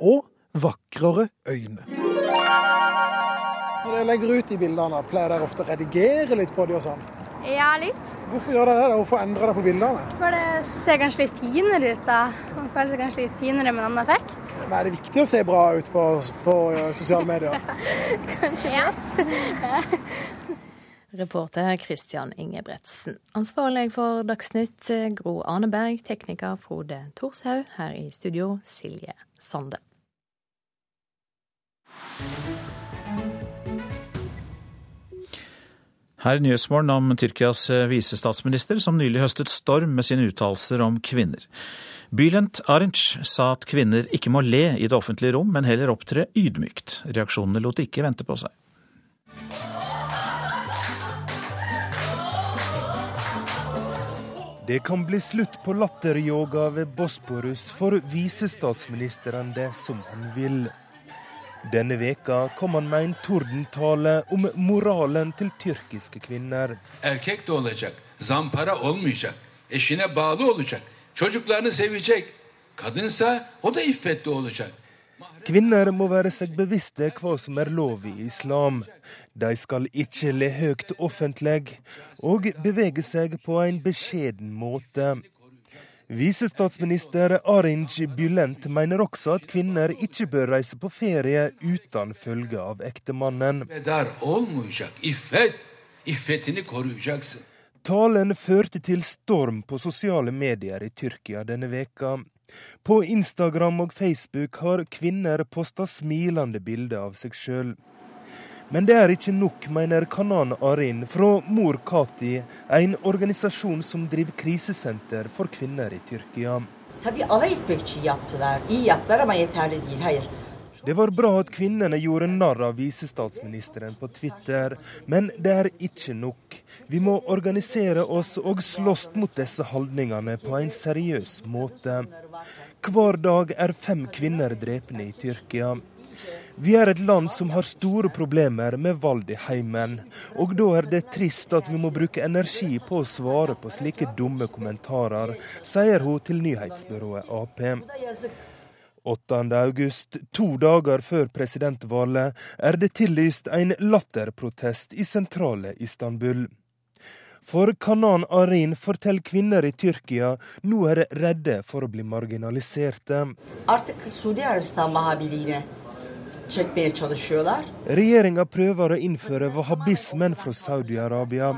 og vakrere øyne. Når dere legger ut de bildene, pleier dere ofte å redigere litt på de og sånn? Ja, litt. Hvorfor gjør dere det? Hvorfor endrer dere på bildene? For det ser kanskje litt finere ut, da. Man føler seg kanskje litt finere med en annen effekt. Men er det viktig å se bra ut på, på eh, sosiale medier? kanskje litt. Reporter Christian Ingebretsen. Ansvarlig for Dagsnytt Gro Arneberg, tekniker Frode Thorshaug. Her i studio Silje Sande. Her Nyhetsmorgen om Tyrkias eh, visestatsminister, som nylig høstet storm med sine uttalelser om kvinner. Bülent Arnc sa at kvinner ikke må le i det offentlige rom, men heller opptre ydmykt. Reaksjonene lot ikke vente på seg. Det kan bli slutt på latteryoga ved Bosporus for visestatsministeren det som han vil. Denne veka kom han med en tordentale om moralen til tyrkiske kvinner. Erkek de olacak, zampara olmayacak, eşine bağlı olacak, çocuklarını sevecek. Kadınsa o da iffetli olacak. Kvinner må være seg bevisste hva som er lov i islam. De skal ikke le høyt offentlig, og bevege seg på en beskjeden måte. Visestatsminister Arinj Bylent mener også at kvinner ikke bør reise på ferie uten følge av ektemannen. Talen førte til storm på sosiale medier i Tyrkia denne veka. På Instagram og Facebook har kvinner posta smilende bilder av seg sjøl. Men det er ikke nok, mener Kanan Arin fra Mor Kati, en organisasjon som driver krisesenter for kvinner i Tyrkia. Det var bra at kvinnene gjorde narr av visestatsministeren på Twitter, men det er ikke nok. Vi må organisere oss og slåss mot disse holdningene på en seriøs måte. Hver dag er fem kvinner drepne i Tyrkia. Vi er et land som har store problemer med vold i heimen, og da er det trist at vi må bruke energi på å svare på slike dumme kommentarer, sier hun til nyhetsbyrået Ap. 8. august, to dager før presidentvalget, er det tillyst en latterprotest i sentrale Istanbul. For Kanan Arin forteller kvinner i Tyrkia nå er redde for å bli marginaliserte. Regjeringa prøver å innføre wahhabismen fra Saudi-Arabia.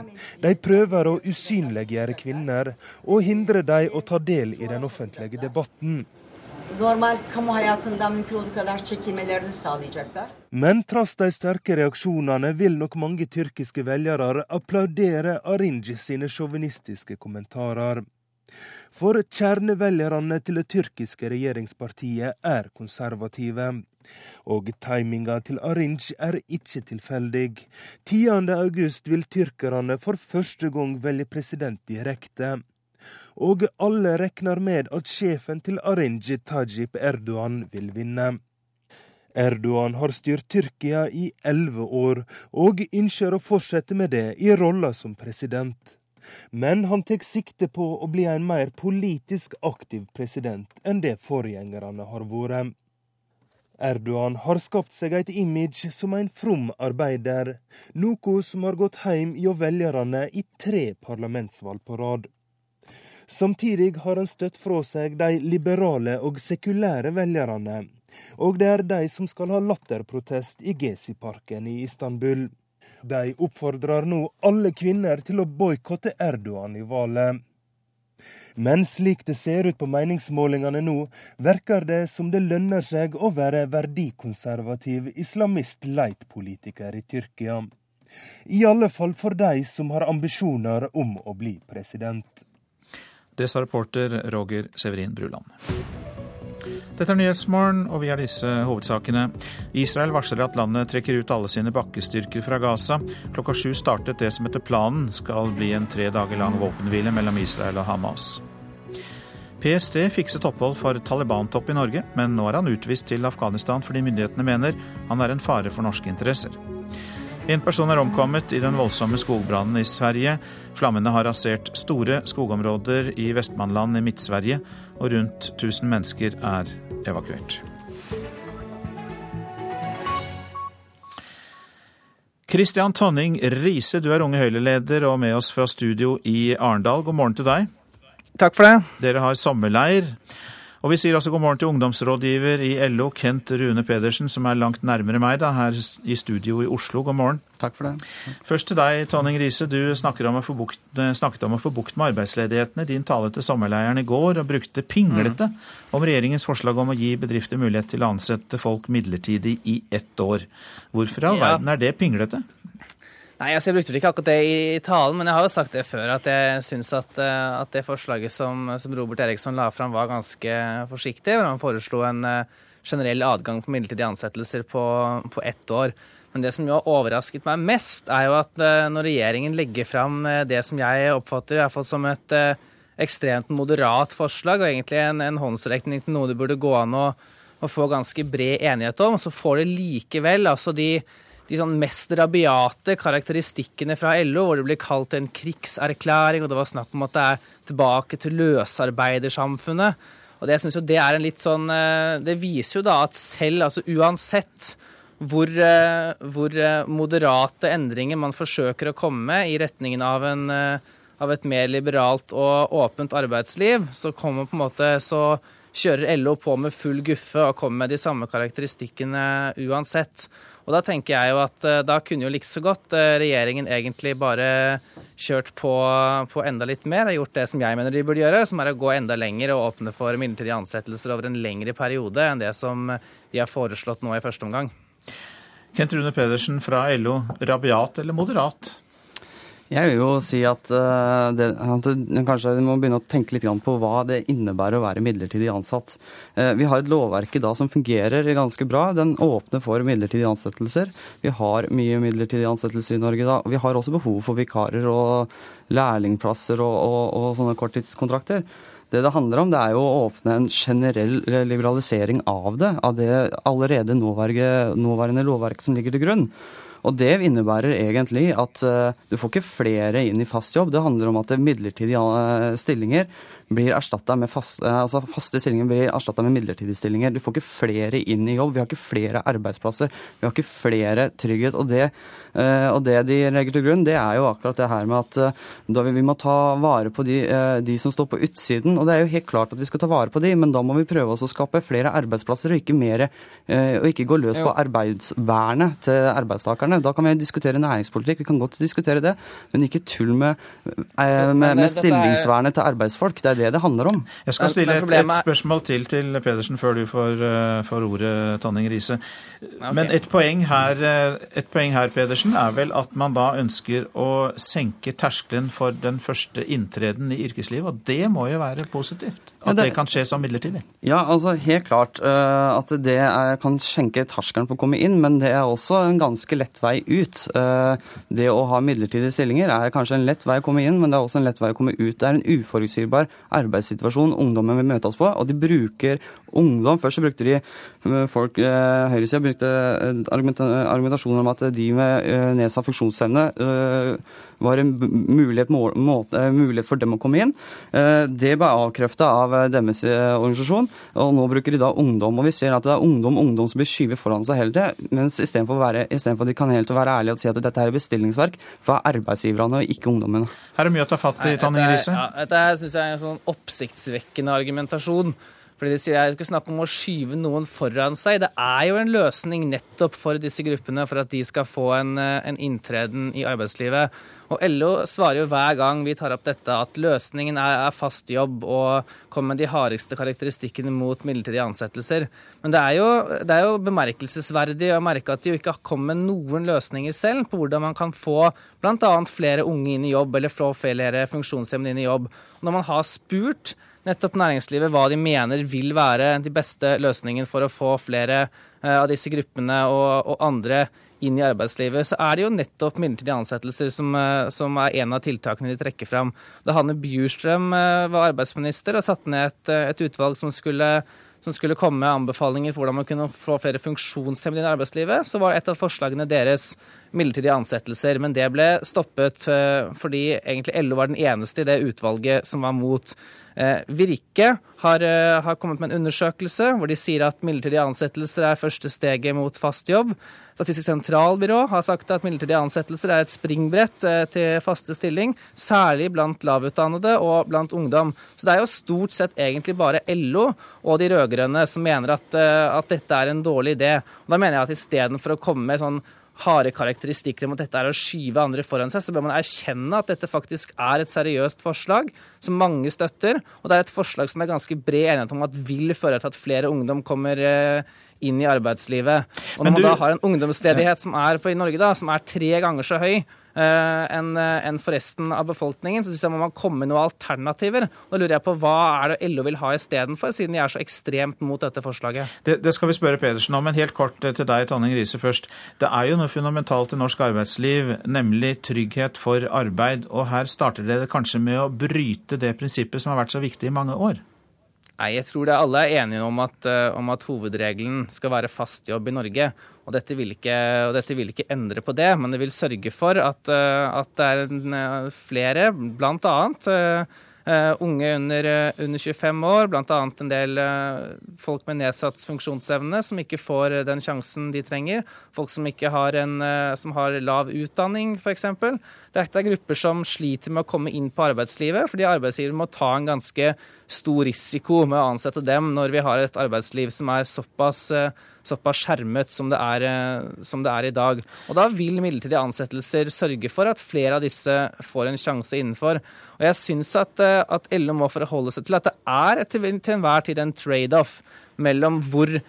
De prøver å usynliggjøre kvinner og hindre dem å ta del i den offentlige debatten. Men trass de sterke reaksjonene vil nok mange tyrkiske velgere applaudere Arinji sine sjåvinistiske kommentarer. For kjernevelgerne til det tyrkiske regjeringspartiet er konservative. Og timinga til Arinj er ikke tilfeldig. 10. august vil tyrkerne for første gang velge president direkte. Og alle regner med at sjefen til Arinj, Tajip Erdogan, vil vinne. Erdogan har styrt Tyrkia i elleve år, og ønsker å fortsette med det i rolla som president. Men han tar sikte på å bli en mer politisk aktiv president enn det forgjengerne har vært. Erdogan har skapt seg et image som en from arbeider, noe som har gått hjem hjå velgerne i tre parlamentsvalg på rad. Samtidig har han støtt fra seg de liberale og sekulære velgerne, og det er de som skal ha latterprotest i Gezi-parken i Istanbul. De oppfordrer nå alle kvinner til å boikotte Erdogan i valget. Men slik det ser ut på meningsmålingene nå, verker det som det lønner seg å være verdikonservativ islamist-leit-politiker i Tyrkia. I alle fall for de som har ambisjoner om å bli president. Det sa reporter Roger Severin Bruland. Dette er Nyhetsmorgen, og vi har disse hovedsakene. Israel varsler at landet trekker ut alle sine bakkestyrker fra Gaza. Klokka sju startet det som etter planen skal bli en tre dager lang våpenhvile mellom Israel og Hamas. PST fikset opphold for Taliban-topp i Norge, men nå er han utvist til Afghanistan fordi myndighetene mener han er en fare for norske interesser. En person er omkommet i den voldsomme skogbrannen i Sverige. Flammene har rasert store skogområder i Vestmannland i Midt-Sverige, og rundt 1000 mennesker er evakuert. Christian Tonning Riise, du er Unge Høyre-leder og med oss fra studio i Arendal. God morgen til deg. Takk for det. Dere har sommerleir. Og vi sier også god morgen til ungdomsrådgiver i LO, Kent Rune Pedersen, som er langt nærmere meg da, her i studio i Oslo. God morgen. Takk for det. Først til deg, Tonning Riise. Du om bukt, snakket om å få bukt med arbeidsledigheten i din tale til sommerleiren i går, og brukte pinglete mm. om regjeringens forslag om å gi bedrifter mulighet til å ansette folk midlertidig i ett år. Hvorfor i all ja. verden er det pinglete? Nei, altså Jeg brukte ikke akkurat det i talen, men jeg har jo sagt det før. At jeg syns at, eh, at, det forslaget som, som, Robert Eriksson la fram, var ganske forsiktig. hvor Han foreslo en eh, generell adgang på midlertidige ansettelser på, på ett år. Men det som jo har overrasket meg mest, er jo at eh, når regjeringen legger fram det som jeg oppfatter i hvert fall som et ekstremt moderat forslag, og egentlig en, en håndsrekning til noe det burde gå an å, å få ganske bred enighet om, så får det likevel altså de de sånn mest rabiate karakteristikkene fra LO, hvor det blir kalt en krigserklæring, og det var snakk om at det er tilbake til løsarbeidersamfunnet. Og Det synes jo det er en litt sånn eh, Det viser jo da at selv, altså uansett hvor, eh, hvor eh, moderate endringer man forsøker å komme med i retningen av, en, av et mer liberalt og åpent arbeidsliv, så kommer på en måte så kjører LO på med full guffe og kommer med de samme karakteristikkene uansett. Og da tenker jeg jo at eh, da kunne jo like så godt eh, regjeringen egentlig bare kjørt på, på, enda litt mer og gjort det som jeg mener de burde gjøre, som er å gå enda lenger og åpne for midlertidige ansettelser over en lengre periode enn det som de har foreslått nå i første omgang. Kent Rune Pedersen fra LO, rabiat eller moderat? Jeg vil jo si at, uh, det, at kanskje vi må begynne å tenke litt på hva det innebærer å være midlertidig ansatt. Uh, vi har et lovverk i dag som fungerer ganske bra. Den åpner for midlertidige ansettelser. Vi har mye midlertidige ansettelser i Norge da. Vi har også behov for vikarer og lærlingplasser og, og, og sånne korttidskontrakter. Det det handler om, det er jo å åpne en generell liberalisering av det, av det allerede nåværende, nåværende lovverk som ligger til grunn. Og det innebærer egentlig at uh, du får ikke flere inn i fast jobb. Det handler om at midlertidige uh, stillinger blir med fast, uh, altså faste stillinger blir erstatta med midlertidige stillinger. Du får ikke flere inn i jobb. Vi har ikke flere arbeidsplasser. Vi har ikke flere trygghet. Og det, og det de legger til grunn, det er jo akkurat det her med at vi, vi må ta vare på de, de, som står på utsiden. Og det er jo helt klart at vi skal ta vare på de, men da må vi prøve oss å skape flere arbeidsplasser og ikke, mere, og ikke gå løs på arbeidsvernet til arbeidstakerne. Da kan vi diskutere næringspolitikk, vi kan godt diskutere det, men ikke tull med, eh, med, med stillingsvernet til arbeidsfolk. Det er det det handler om. Jeg skal stille et, et spørsmål til til Pedersen før du får, får ordet, Tonning Riise. Men et poeng, her, et poeng her, Pedersen, er vel at man da ønsker å senke terskelen for den første inntreden i yrkeslivet. Og det må jo være positivt? At det, kan skje som midlertidig? Ja, altså helt klart uh, at det er, kan skjenke terskelen for å komme inn, men det er også en ganske lett vei ut. Uh, det å ha midlertidige stillinger er kanskje en lett vei å komme inn, men det er også en lett vei å komme ut. Det er en uforutsigbar arbeidssituasjon ungdommen vil møte oss på, og de bruker ungdom. Først så brukte de eh, folk, eh, høyresida brukte argumentasjoner om at de med eh, nedsatt funksjonsevne var en mulighet, måte, mulighet, for dem å komme inn. Det ble avkrefta av deres organisasjon, og nå bruker de da ungdom. Og vi ser at det er ungdom ungdom som blir skyvet foran seg hele tiden, mens istedenfor at de kan helt være ærlige og si at dette er bestillingsverk for arbeidsgiverne og ikke ungdommene. Her er mye å ta fatt i, Tanning Riise. Ja, dette syns jeg er en sånn oppsiktsvekkende argumentasjon. Fordi de sier Det er ikke snakk om å skyve noen foran seg. Det er jo en løsning nettopp for disse gruppene for at de skal få en, eh, en inntreden i arbeidslivet. Og LO svarer jo hver gang vi tar opp dette at løsningen er, er fast jobb og kommer med de hardeste karakteristikkene mot midlertidige ansettelser. Men det er, jo, det er jo bemerkelsesverdig å merke at de jo ikke har kommet med noen løsninger selv på hvordan man kan få bl.a. flere unge inn i jobb eller få flere funksjonshemmede inn i jobb. Når man har spurt nettopp næringslivet hva de mener vil være de beste løsningene for å få flere eh, av disse gruppene og, og andre inn i arbeidslivet, så er det jo nettopp midlertidige ansettelser som, eh, som, er en av tiltakene de trekker fram. Da Hanne Bjurstrøm eh, var arbeidsminister og satte ned et, et utvalg som skulle, som skulle, komme med anbefalinger på hvordan man kunne få flere funksjonshemmede inn i arbeidslivet, så var et av forslagene deres midlertidige ansettelser. Men det ble stoppet fordi egentlig LO var den eneste i det utvalget som var mot. Eh, Virke har, eh, har, kommet med en undersøkelse hvor de sier at midlertidige ansettelser er første steget mot fast jobb. Statistisk sentralbyrå har sagt at midlertidige ansettelser er et springbrett eh, til faste stilling, særlig blant lavutdannede og blant ungdom. Så det er jo stort sett egentlig bare LO og de rød-grønne som mener at, at, dette er en dårlig idé. Og da mener jeg at istedenfor å komme med sånn harde karakteristikker om at dette er å skyve andre foran seg, så bør man erkjenne at dette faktisk er et seriøst forslag som mange støtter. Og det er et forslag som er ganske bred enighet om at vil føre til at flere ungdom kommer eh, inn i arbeidslivet. Og når du... man da har en ungdomsledighet som er på i Norge da, som er tre ganger så høy Uh, enn eh, en for resten av befolkningen. Så syns jeg må man komme med noen alternativer. Nå lurer jeg på hva er det LO vil ha istedenfor, siden de er så ekstremt mot dette forslaget? Det, det, skal vi spørre Pedersen om, men helt kort eh, til deg, Tonning Riise først. Det er jo noe fundamentalt i norsk arbeidsliv, nemlig trygghet for arbeid. Og her starter dere kanskje med å bryte det prinsippet som har vært så viktig i mange år? Nei, jeg tror det alle er enige om at, om at hovedregelen skal være fast jobb i Norge. Og dette, ikke, og dette, vil ikke, endre på det, men det vil sørge for at, eh, at det er eh, flere, blant Uh, unge under, under, 25 år, bl.a. en del uh, folk med nedsatt funksjonsevne som ikke får den sjansen de trenger. Folk som, har, en, uh, som har lav utdanning, f.eks. Dette er grupper som sliter med å komme inn på arbeidslivet, fordi arbeidsgiver må ta en ganske stor risiko med å ansette dem når vi har et arbeidsliv som er såpass såpass skjermet som det, er, eh, som det, er, i dag. Og Da vil midlertidige ansettelser sørge for at flere av disse får en sjanse innenfor. Og Jeg syns at, eh, at LO må forholde seg til at det er til enhver tid en trade-off mellom hvor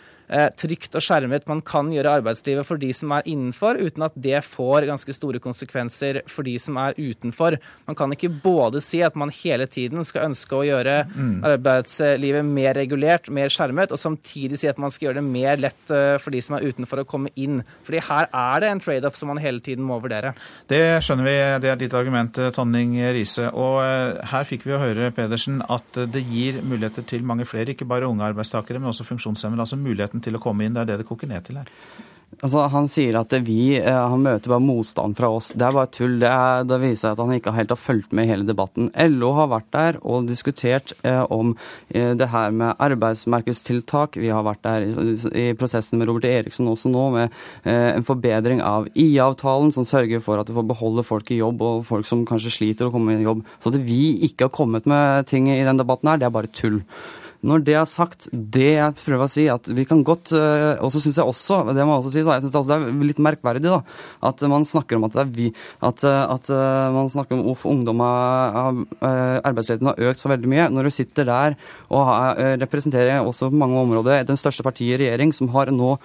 trygt og skjermet man kan gjøre arbeidslivet for de som er innenfor, uten at det får ganske store konsekvenser for de som er utenfor. Man kan ikke både si at man hele tiden skal ønske å gjøre mm. arbeidslivet mer regulert, mer skjermet, og samtidig si at man skal gjøre det mer lett eh, for de som er utenfor å komme inn. Fordi her er det en trade-off som man hele tiden må vurdere. Det skjønner vi, det er ditt argument, eh, Tonning Riise. Og her fikk vi å høre, Pedersen, at det gir muligheter til mange flere, ikke bare unge arbeidstakere, men også funksjonshemmede. Altså muligheten til å komme inn. Det er det det koker ned til her. Altså, han sier at vi, eh, han møter bare motstand fra oss. Det er bare tull. Det, er, det viser seg at han ikke helt har fulgt med i hele debatten. LO har vært der og diskutert eh, om eh, det her med arbeidsmarkedstiltak. Vi har vært der i, i prosessen med Robert Eriksson også nå, med eh, en forbedring av IA-avtalen, som sørger for at du får beholde folk i jobb, og folk som kanskje sliter å komme i jobb. Så at vi ikke har kommet med ting i den debatten her, det er bare tull. Når det er sagt, det jeg prøver å si, at vi kan godt eh, Og så syns jeg også, det må jeg også si, så jeg synes det også er litt merkverdig da, at man snakker om at det er vi At, eh, at man snakker om hvorfor ungdom har arbeidsledigheten har økt så veldig mye. Når du sitter der og representerer også på mange områder den største partiet i regjering, som har nå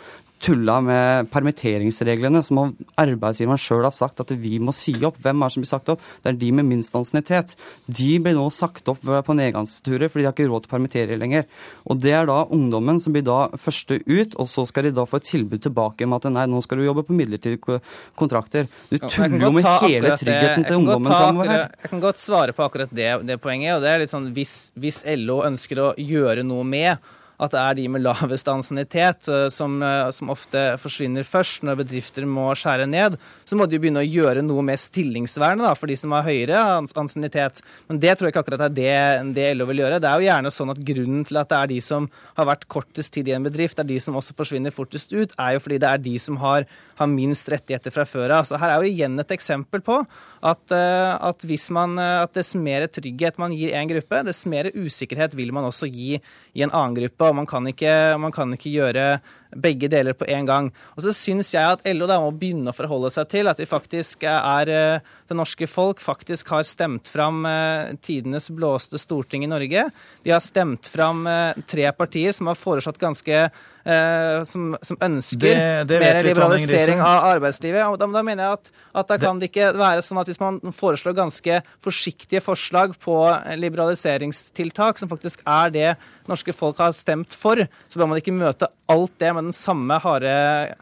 tulla med permitteringsreglene, som arbeidsgiveren sjøl har sagt at vi må si opp. Hvem er det som blir sagt opp? Det er de med minst ansiennitet. De blir nå sagt opp på nedgangsturer fordi de har ikke råd til å permittere lenger. Og Det er da ungdommen som blir da første ut, og så skal de da få et tilbud tilbake med at nei, nå skal du jobbe på midlertidige kontrakter. Du tuller jo med hele tryggheten til ungdommen framover her. Jeg kan godt svare på akkurat det, det poenget. og det er litt sånn hvis, hvis LO ønsker å gjøre noe med at det er de med lavest ansiennitet eh, som, eh, som, ofte forsvinner først når bedrifter må skjære ned. Så må de begynne å gjøre noe med stillingsvernet for de som har høyere ansiennitet. Men det tror jeg ikke akkurat er det, det LO vil gjøre. Det er jo gjerne sånn at grunnen til at det er de som har vært kortest tid i en bedrift, er de som også forsvinner fortest ut, er jo fordi det er de som har, har minst rettigheter fra før av. Så her er jo igjen et eksempel på at, eh, at, man, at dess mer trygghet man gir en gruppe, dess mer usikkerhet vil man også gi i en annen gruppe. Og man kan ikke, man kan ikke gjøre begge deler på en gang. Og så syns jeg at LO da må begynne å forholde seg til at vi faktisk er eh, det norske folk faktisk har stemt fram eh, tidenes blåste storting i Norge. De har stemt fram eh, tre partier som har foreslått ganske som, som, ønsker det, det mer liberalisering av arbeidslivet. Og da, da mener jeg at, at da kan det ikke være sånn at hvis man foreslår ganske forsiktige forslag på liberaliseringstiltak, som faktisk er det norske folk har stemt for, så bør man ikke møte alt det med den samme harde,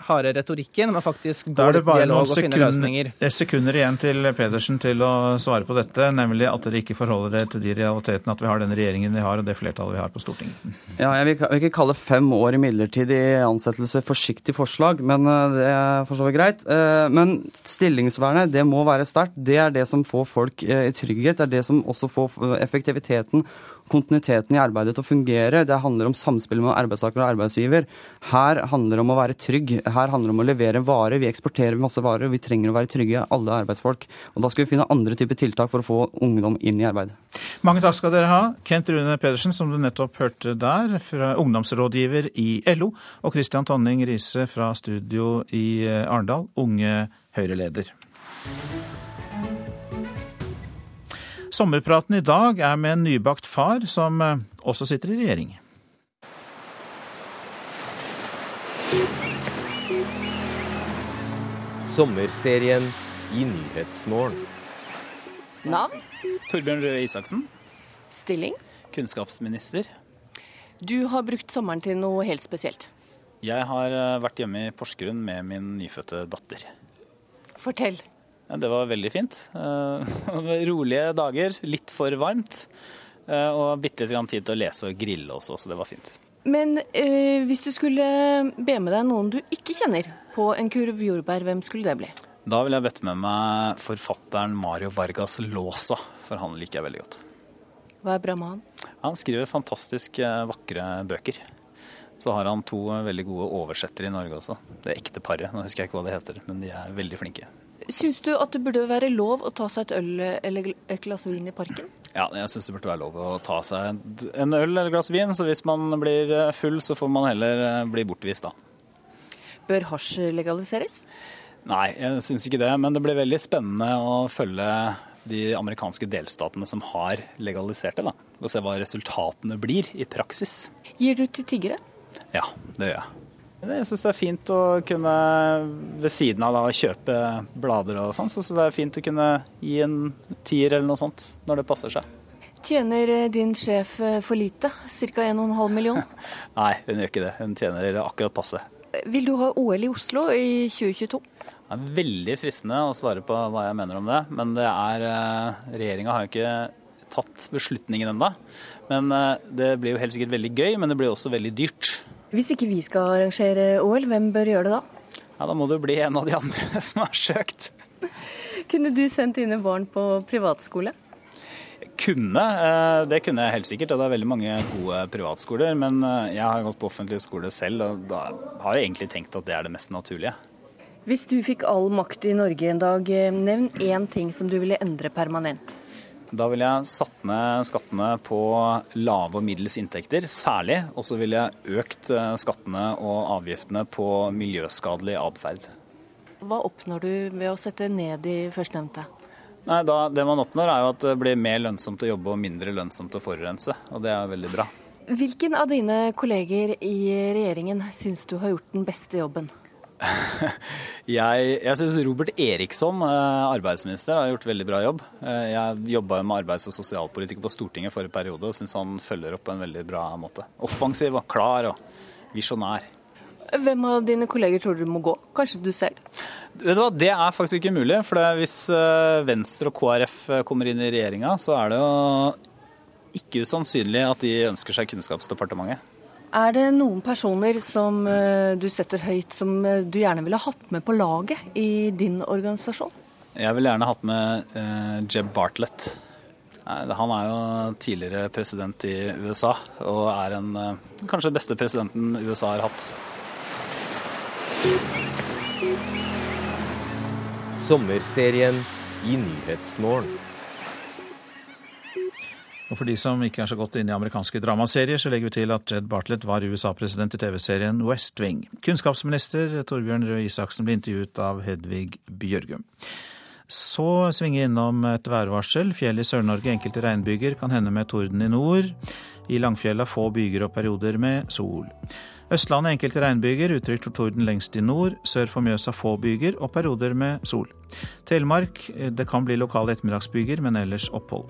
harde retorikken, men faktisk gå i dialog og finne løsninger. Det er sekunder igjen til Pedersen til å svare på dette, nemlig at dere ikke forholder dere til de realitetene at vi har den regjeringen vi har og det flertallet vi har på Stortinget. Ja, jeg vil, ikke kalle fem år i midlertidig ansettelse forsiktig forslag, men eh, det er for så vidt greit. Eh, men stillingsvernet, det må være sterkt. Det er det som får folk eh, i trygghet. Det er det som også får effektiviteten kontinuiteten i arbeidet til å fungere. Det handler om samspill med arbeidstaker og arbeidsgiver. Her handler det om å være trygg. Her handler det om å levere varer. Vi eksporterer masse varer, og vi trenger å være trygge, alle arbeidsfolk. Og Da skal vi finne andre typer tiltak for å få ungdom inn i arbeid. Mange takk skal dere ha. Kent Rune Pedersen, som du nettopp hørte der, fra ungdomsrådgiver i LO, og Christian Tonning Riise fra studio i Arendal, unge Høyre-leder. Sommerpraten i dag er med en nybakt far som eh, også sitter i regjering. Sommerserien i Nyhetsmorgen. Navn? Torbjørn Røe Isaksen. Stilling? Kunnskapsminister. Du har brukt sommeren til noe helt spesielt. Jeg har eh, vært hjemme i Porsgrunn med min nyfødte datter. Fortell. Ja, det var veldig fint. Uh, rolige dager, litt for varmt. Uh, og bitte litt tid til å lese og grille også, så det var fint. Men uh, hvis du skulle be med deg noen du ikke kjenner på en kurv jordbær, hvem skulle det bli? Da ville jeg bedt med meg forfatteren Mario Vargas Låsa, for han liker jeg veldig godt. Hva er bra med han? Han skriver fantastisk vakre bøker. Så har han to veldig gode oversettere i Norge også. Det ekte paret. Nå husker jeg ikke hva det heter, men de er veldig flinke. Syns du at det burde være lov å ta seg et øl eller et glass vin i parken? Ja, jeg syns det burde være lov å ta seg en øl eller et glass vin. Så hvis man blir eh, full, så får man heller eh, bli bortvist da. Bør hasj legaliseres? Nei, jeg syns ikke det. Men det blir veldig spennende å følge de amerikanske delstatene som har legalisert det. da, Og se hva resultatene blir i praksis. Gir du til tiggere? Ja, det gjør jeg. Jeg syns det er fint å kunne, ved siden av da, å kjøpe blader og sånn, så det er fint å kunne gi en tier eller noe sånt når det passer seg. Tjener eh, din sjef eh, for lite, ca. 1,5 million? Nei, hun gjør ikke det. Hun tjener akkurat passe. Vil du ha OL i Oslo i 2022? Det er veldig fristende å svare på hva jeg mener om det, men det er eh, Regjeringa har jo ikke tatt beslutningen ennå. Men det blir jo helt sikkert veldig gøy, men det blir også veldig dyrt. Hvis ikke vi skal arrangere OL, hvem bør gjøre det da? Ja, Da må det bli en av de andre som har søkt. Kunne du sendt dine barn på privatskole? Kunne, eh, det kunne jeg helt sikkert. og Det er veldig mange gode privatskoler. Men eh, jeg har gått på offentlig skole selv, og da har jeg egentlig tenkt at det er det mest naturlige. Hvis du fikk all makt i Norge en dag, eh, nevn én ting som du ville endre permanent. Da ville jeg satt ned skattene på lave og middels inntekter, særlig. Og så ville jeg økt eh, skattene og avgiftene på miljøskadelig atferd. Hva oppnår du ved å sette ned de førstnevnte? Nei, da, Det man oppnår er jo at det blir mer lønnsomt å jobbe og mindre lønnsomt å forurense. Og det er veldig bra. Hvilken av dine kolleger i regjeringen syns du har gjort den beste jobben? jeg jeg syns Robert Eriksson, eh, arbeidsminister, har gjort veldig bra jobb. Eh, jeg jobba med arbeids- og sosialpolitikk på Stortinget forrige periode og syns han følger opp på en veldig bra måte. Offensiv og klar og visjonær. Hvem av dine kolleger tror du må gå? Kanskje du selv? Vet du hva, Det er faktisk ikke mulig. for Hvis eh, Venstre og KrF kommer inn i regjeringa, så er det jo ikke usannsynlig at de ønsker seg Kunnskapsdepartementet. Er det noen personer som eh, du setter høyt, som eh, du gjerne ville hatt med på laget i din organisasjon? Jeg ville gjerne hatt med uh, Jeb Bartlett. Han er jo tidligere president i USA, og er en, uh, kanskje den beste presidenten USA har hatt. Sommerserien i Nyhetsmorgen. Og for de som ikke er så godt inne i amerikanske dramaserier, så legger vi til at Jed Bartlett var USA-president i TV-serien West Wing. Kunnskapsminister Torbjørn Røe Isaksen ble intervjuet av Hedvig Bjørgum. Så svinge innom et værvarsel. Fjell i Sør-Norge, enkelte regnbyger, kan hende med torden i nord. I Langfjella få byger og perioder med sol. Østlandet enkelte regnbyger, utrygt for torden lengst i nord. Sør for Mjøsa få byger og perioder med sol. Telemark det kan bli lokale ettermiddagsbyger, men ellers opphold.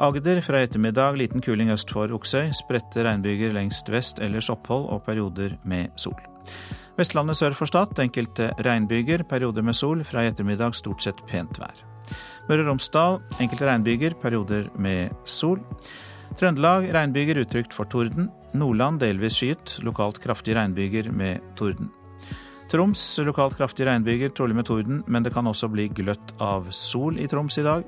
Agder fra ettermiddag liten kuling øst for Oksøy. Spredte regnbyger lengst vest, ellers opphold og perioder med sol. Vestlandet sør for Stad enkelte regnbyger, perioder med sol. Fra i ettermiddag stort sett pent vær. Møre og Romsdal enkelte regnbyger, perioder med sol. Trøndelag regnbyger utrygt for torden. Nordland delvis skyet, lokalt kraftige regnbyger med torden. Troms lokalt kraftige regnbyger, trolig med torden, men det kan også bli gløtt av sol i Troms i dag.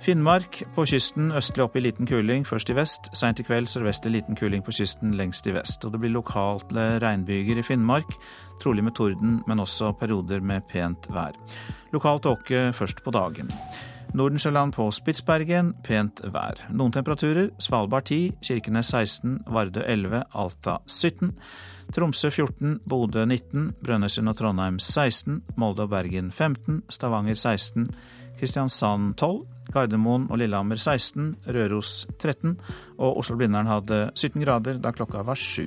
Finnmark på kysten østlig opp i liten kuling, først i vest. Seint i kveld sørvestlig liten kuling på kysten lengst i vest. Og det blir lokale regnbyger i Finnmark, trolig med torden, men også perioder med pent vær. Lokal tåke først på dagen. Nordensjøland på Spitsbergen pent vær. Noen temperaturer. Svalbard 10, Kirkenes 16, Vardø 11, Alta 17. Tromsø 14, Bodø 19, Brønnøysund og Trondheim 16, Molde og Bergen 15, Stavanger 16, Kristiansand 12, Gardermoen og Lillehammer 16, Røros 13 og Oslo-Blindern hadde 17 grader da klokka var sju.